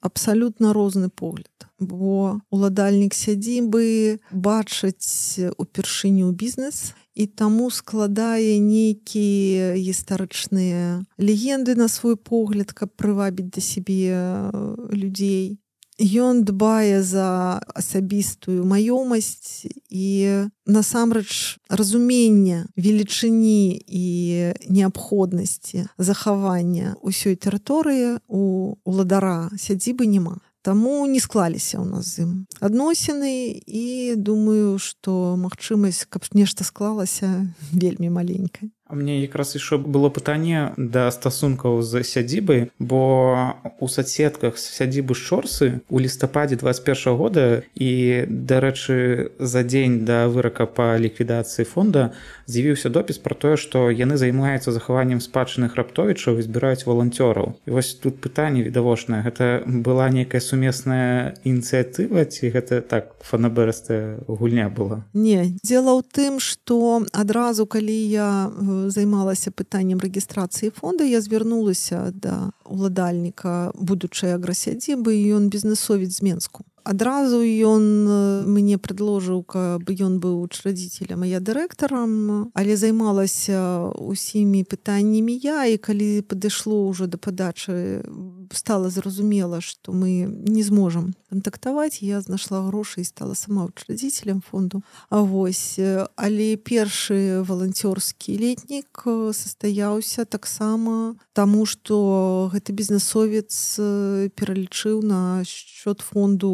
абсалютна розны погляд. Бо уладальнік сядзібы бачыць упершыню бізнес і таму складае нейкія гістарычныя легенды на свой погляд каб прывабіць да сябе людзей ён дбае за асабістую маёмасць і насамрэч разумення велічыні і неабходнасці захавання ўсёй тэрыторыі у уладара сядзібы няма. Таму не склаліся ў нас з ім адносіны і думаю што магчымасць каб нешта склалася вельмі маленькая мне якраз ішо было пытанне да стасункаў з сядзібай бо у соцсетках сядзібы шорсы у лістападзе 21 года і дарэчы за дзень да вырака па ліквідацыі фонда з'явіўся допіс про тое што яны займаюцца захаваннем спадчыных раптовічаў і збіраюць валанцёраў вось тут пытанне відавочнае. Гэта была нейкая сумесная ініцыятыва ці гэта так фанаберыстая гульня была? Не дело ў тым что адразу калі я в займалася пытаннем рэгістрацыі фонда я звярнулася да уладальніка будучай аграсядзібы ён бізнесовец з менску адразу ён мне предложыў каб ён быў учрадзіцелем я дырэктарам. Але займалася усімі пытаннямі я і калі падышло ўжо да падачы стала зразумела што мы не зможам кантактаваць. Я знайшла грошы і стала сама учрадзіцелем фонду. А вось але першы валанцёрскі летнік састаяўся таксама таму што гэты бізнесовец пералічыў на счет фонду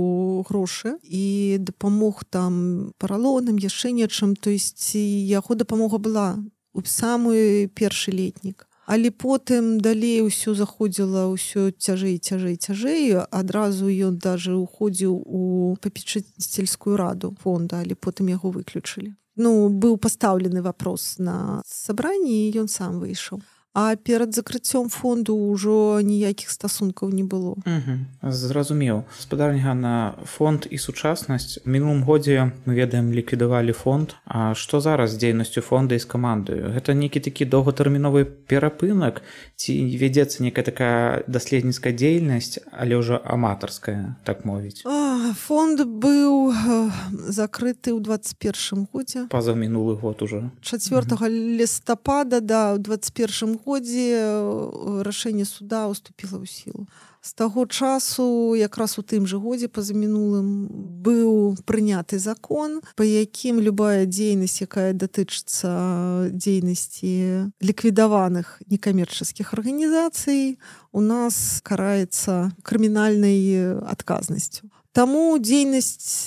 грошы і дапамог там паралонам яшчэ нечым то есть яго дапамога была у самы першы летнік. Але потым далей усё заходзіла ўсё цяжэй цяжэй цяжэй. Адразу ён даже уходзіў у папечыцельскую раду фонда але потым яго выключылі. Ну быў пастаўлены вопрос на сабранні ён сам выйшаў а перад закрыццём фонду ўжо ніякіх стасункаў не было зразумеў спадарня на фонд і сучаснасць мінулым годзе мы ведаем ліквідавалі фонд. А што зараз дзейнасцю фонда і з камандаю гэта нейкі такі доўгатэрміновы перапынак ці вядзецца некая такая даследніцкая дзейнасць але ўжо аматарская так мовіць? Фонд быў закрыты ў 21 годзе па-за мінулы год уже. 4 лістапада да ў 21 годзе рашэнне суда уступіла ў сілу з таго часу якраз у тым жа годзе па-за мінулым быў прыняты закон па якім любая дзейнасць якая датычыцца дзейнасці ліквідаваных некамерчаскіх арганізацый у нас караецца крымінальнай адказнасцю Таму дзейнасць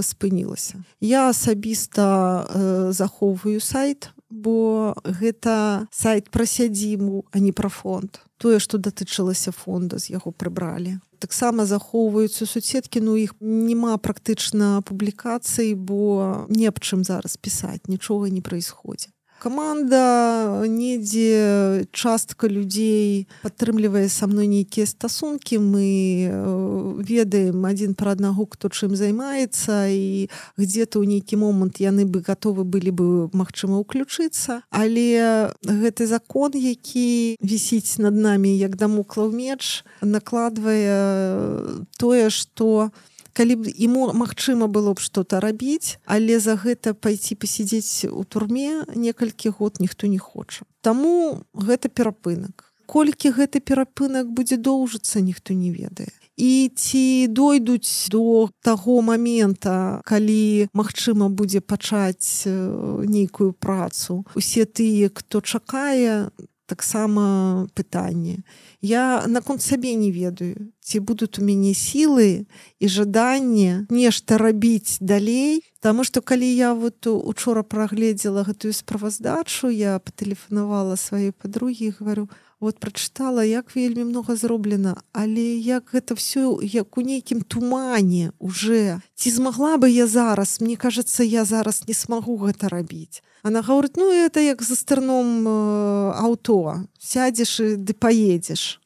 спынілася. Я асабіста захоўваю сайт, бо гэта сайт пра сядзіму, а не пра фонд. Тое, што датычылася фонда з яго прыбралі. Таксама захоўваюцца суседкі, ну іх няма практычна публікацый, бо не аб чым зараз пісаць, нічога не праісходзе команда недзе частка людзей падтрымлівае са мной нейкія стасункі. Мы ведаем адзін пра аднаго хто чым займаецца і где-то ў нейкі момант яны бы готовы былі бы магчыма ўключыцца але гэты закон які вісіць над намі як дамоклаў меч накладвае тое что у калі б ему магчыма было б что-то рабіць але за гэта пайти пасядзець у турме некалькі год ніхто не хоча. Таму гэта перапынак. Колькі гэты перапынак будзе доўжыцца ніхто не ведае. І ці дойдуць до таго момента калі магчыма будзе пачаць нейкую працу усе тыя хто чакае таксама пытанне я наконт сабе не ведаю. Ці будуць у мяне сілы і жаданне нешта рабіць далей. Таму што калі я вот учора прагледзела гэтую справаздачу я патэлефанавала сваёй падругі говорю вот прачытала як вельмі много зроблена але як гэта все як у нейкім тумане уже. Ці змагла бы я зараз? Мне кажется я зараз не смогу гэта рабіць. Она говорит ну это як за стырном э, аўто. Сядзеш і ды поедешь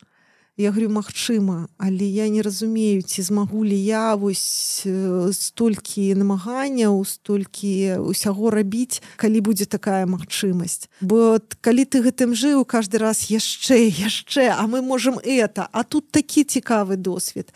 я говорю магчыма але я не разумею ці змагу ли я вось э, столькі намаганняў столькі усяго рабіць калі будзе такая магчымасць. Бо калі ты гэтым жыў каждый раз яшчэ яшчэ а мы можем это а тут такі цікавы досвед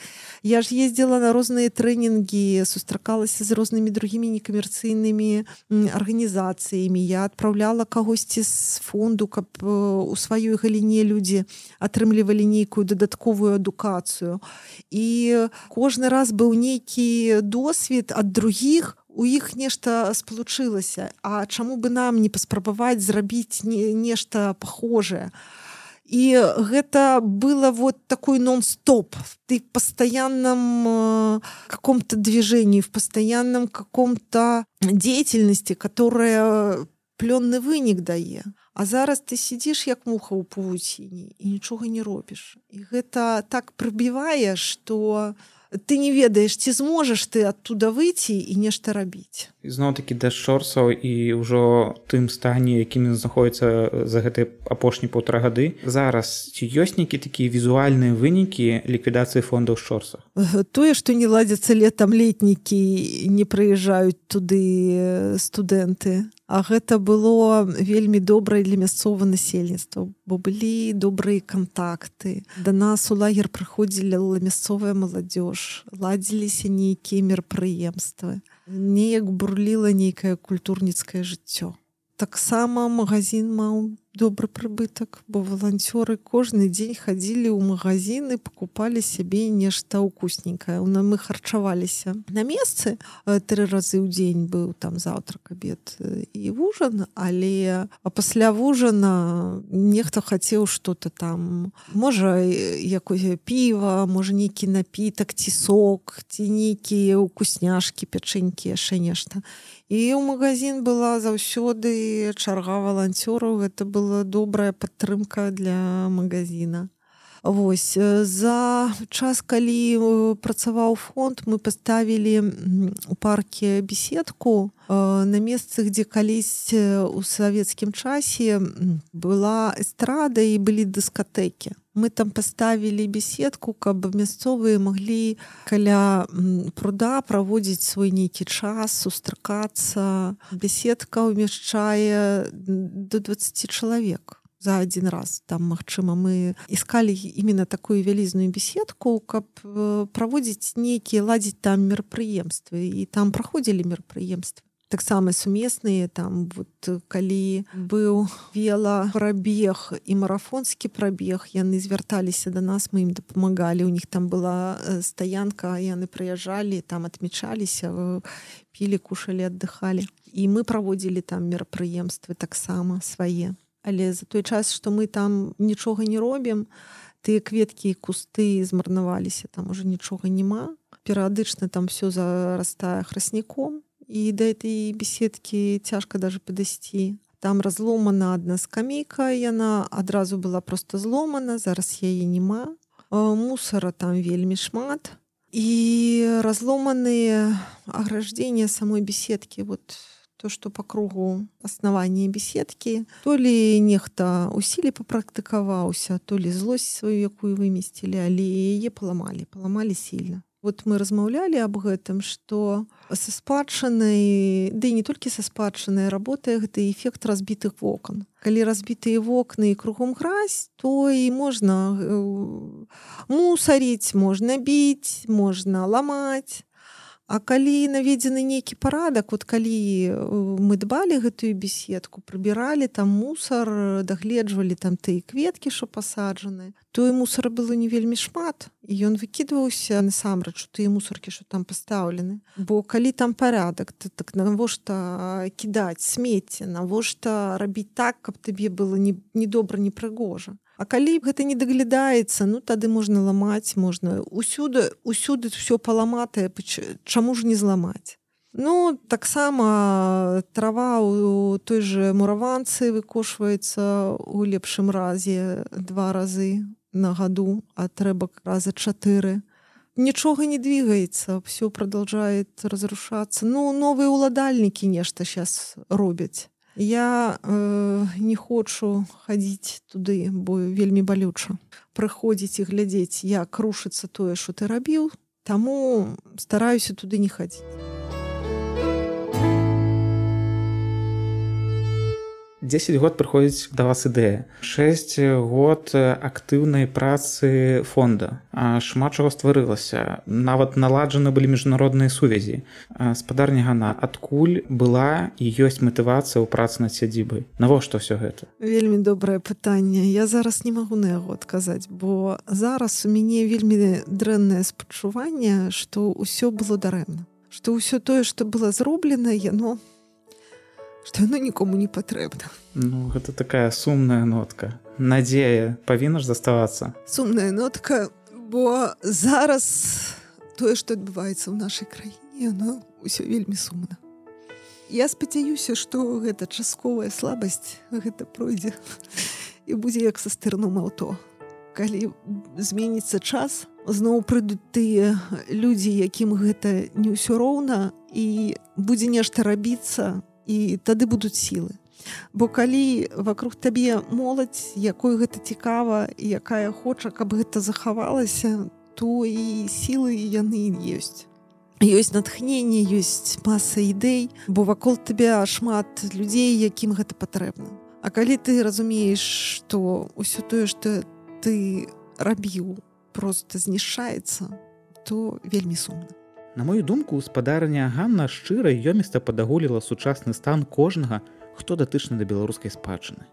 я ж ездила на розныя трэнінгі сустракалася з рознымі другімі некамерцыйнымі арганізацыямі. Я адпраўляла кагосьці з фонду каб э, у сваёй галіне людзі атрымлівалі нейкую дадатковую адукацыю і кожны раз быў нейкі досвед ад других у іх нешта спалучылася А чаму бы нам не паспрабаваць зрабіць не, нешта похожее і гэта было вот такой нон-стоп ты постоянном э, каком-то движении в постоянном каком-то деятельности которая плённы вынік дае. А зараз ты сидзіш як муха ў павуціне і нічога не робіш. І гэта так прыбівае, што ты не ведаеш, ці зможаш ты адтуда выйти і нешта рабіць. Зноў-такі да шорсаў і ўжо тым стане, якімі знаходіцца за гэты апошні паўтара гады. Зараз ці ёсць нейкі такія візуальныя вынікі ліквідацыі фондаў шорсах. Тое, што не ладзяцца летам летнікі не прыязджаюць туды студэнты А гэта было вельмі добрае для мясцовага насельніцтва бо былі добрыя кантакты. Да нас у лагер прыходзілі мясцовая маладзёж ладзіліся нейкія мерапрыемствы. Неяк бурліла нейкае культурніцкае жыццё таксама магазин маў добры прыбытак бо валанцёры кожны дзень хадзілі ў магазины покупали сябе нешта ўкусненькае. На мы харчаваліся на месцы тры разы ў дзень быў там заўтрак абед і вужан але а пасля вужана нехта хацеў что-то там можа якое піва можа нейкі напітак ці сок ці нейкія укусняшки пячэнькі яшчэ нешта і ў магазин была заўсёды чарга валанцёраў. Гэта была добрая падтрымка для магазина Вось за час калі працаваў фонд мы паставілі у парке беседку на месцах дзе калісь у савецкім часе была эстрада і былі дыскатэкі. Мы там паставілі беседку каб мясцовыя маглі каля пруда праводзіць свой нейкі час сустракацца. Беседка ўмяшчае до 20 чалавек за один раз. Там Мачыма мы искали именно такую вялізную беседку каб праводзіць нейкія ладзіць там мерапрыемствы і там праходзілі мерапрыемствы таксама сумесныя там вот калі быў вела прабег і марафонскі прабег яны звярталіся до нас мы ім дапамагалі у них там была стаянка яны прыязджалі там отмечаліся пілі кушалі аддыхалі і мы праводзілі там мерапрыемствы таксама свае але за той час что мы там нічога не робім тыя кветкі і кусты змарнаваліся там уже нічога няма. Перыядычна там все зарастае храсніком і да этой беседкі цяжка даже падысці. Там разломана адна скамейка яна адразу была просто зломана зараз яе няма. Мусора там вельмі шмат. І разломаныя аграждения самой беседкі вот то что по кругу аснавання беседкі то ли нехта усілі папрактыкаваўся то ли злосць сваю якую вымесцілі але яе паламалі паламалі сильно. Вот мы размаўлялі аб гэтым что са спадчынай ды да не толькі са спадчынай работае гэта эфект разбітых вокон калі разбітыя вокны і кругом гразь то і можна э, мусаріць можна біць можна ламаць А калі наведзены нейкі парадак вот калі э, мы дбалі гэтую беседку прыбіралі там мусар дагледжвалі там тыя кветкі що пасаджаны то і мусара было не вельмі шмат. Ён выкідваўся насамрэч тыя мусоркі що там пастаўлены. Бо калі там парадак то так навошта кідаць смецце? Навошта рабіць так каб табе было не недобра непрыгожа А калі гэта не даглядаецца ну тады можна ламаць можна усюды усюды все паламатае чаму ж не зламаць Ну таксама трава у той же мураванцы выкошваецца у лепшым разе два разы на гаду а трэба раза чатыры. Нічога не двигаецца все продолжает разрушацца ну новыя уладальнікі нешта сейчас робяць Я э, не хочу хадзіць туды, бо вельмі балюча. Прыходзіць і глядзець, як рушыцца тое, што ты рабіў, Таму стараюся туды не хадзіць. 10 год прыходзіць да вас ідэя 6 год актыўнай працы фонда шмат чаго стварылася нават наладжаны былі міжнародныя сувязі. Спадарня гана. Адкуль была і ёсць матывацыя ў працы над сядзібай? Навошта ўсё гэта? Вельмі добрае пытанне. Я зараз не магу на яго адказаць бо зараз у мяне вельмі дрэннае спачуванне што ўсё было дарэмна. Што ўсё тое што было зроблена яно ну што яно нікому не патрэбна. Ну гэта такая сумная нотка. Надзея павінна ж заставацца. Сумная нотка, бо зараз тое, што адбываецца ў нашай краіне, ну ўсё вельмі сумна. Я спадзяюся, што гэта частковая слабасць гэта пройдзе і будзе як са стырном аўто. Калі зменіцца час, зноў прыйдуць тыя людзі, якім гэта не ўсё роўна і будзе нешта рабіцца, і тады будуць сілы. Бо калі вокруг табе моладзь, якой гэта цікава якая хоча, каб гэта захавалася, то і сілы яны ёсць. Ёсць натхненне, ёсць маса ідэй, бо вакол табе шмат людзей, якім гэта патрэбна. А калі ты разумееш што ўсё тое што ты рабіў просто знішаецца то вельмі сумна На мою думку спадарня Ганна шчыра ёміста падагуліла сучасны стан кожнага хто датычны да беларускай спадчыны.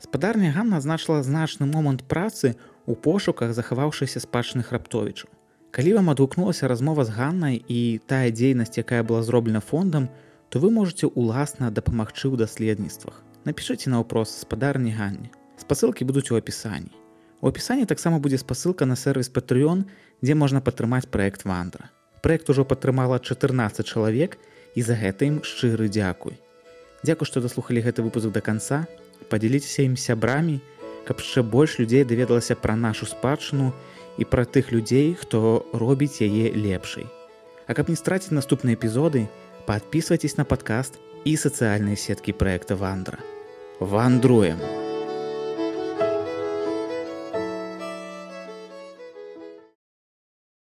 Спадарня Ганна значыла значны момант працы у пошуках захаваўшыся спадчыных раптовічаў. Калі вам адгукнулася размова з Ганнай і тая дзейнасць якая была зроблена фондам то вы можете уласна дапамагчы ў даследніцтвах. Напишите на вопрос спадарні Ганне. Спасылкі будуць у апісанні. У апісанні таксама будзе спасылка на сервис патрыён дзе можна падтрымаць проект вандра проект ужо падтрымала 14 чалавек і за гэта ім шчыры дзякуй. Дзякуй што даслухалі гэты выпуск до конца подзяліцеся ім сябрамі каб яшчэ больш людзей даведалася пра нашу спадчыну і пра тых людзей хто робіць яе лепшай. А каб не страціць наступныя эпізоды подписывайтесь на подкаст і сацыяльныя сеткі проекта вандра вандруем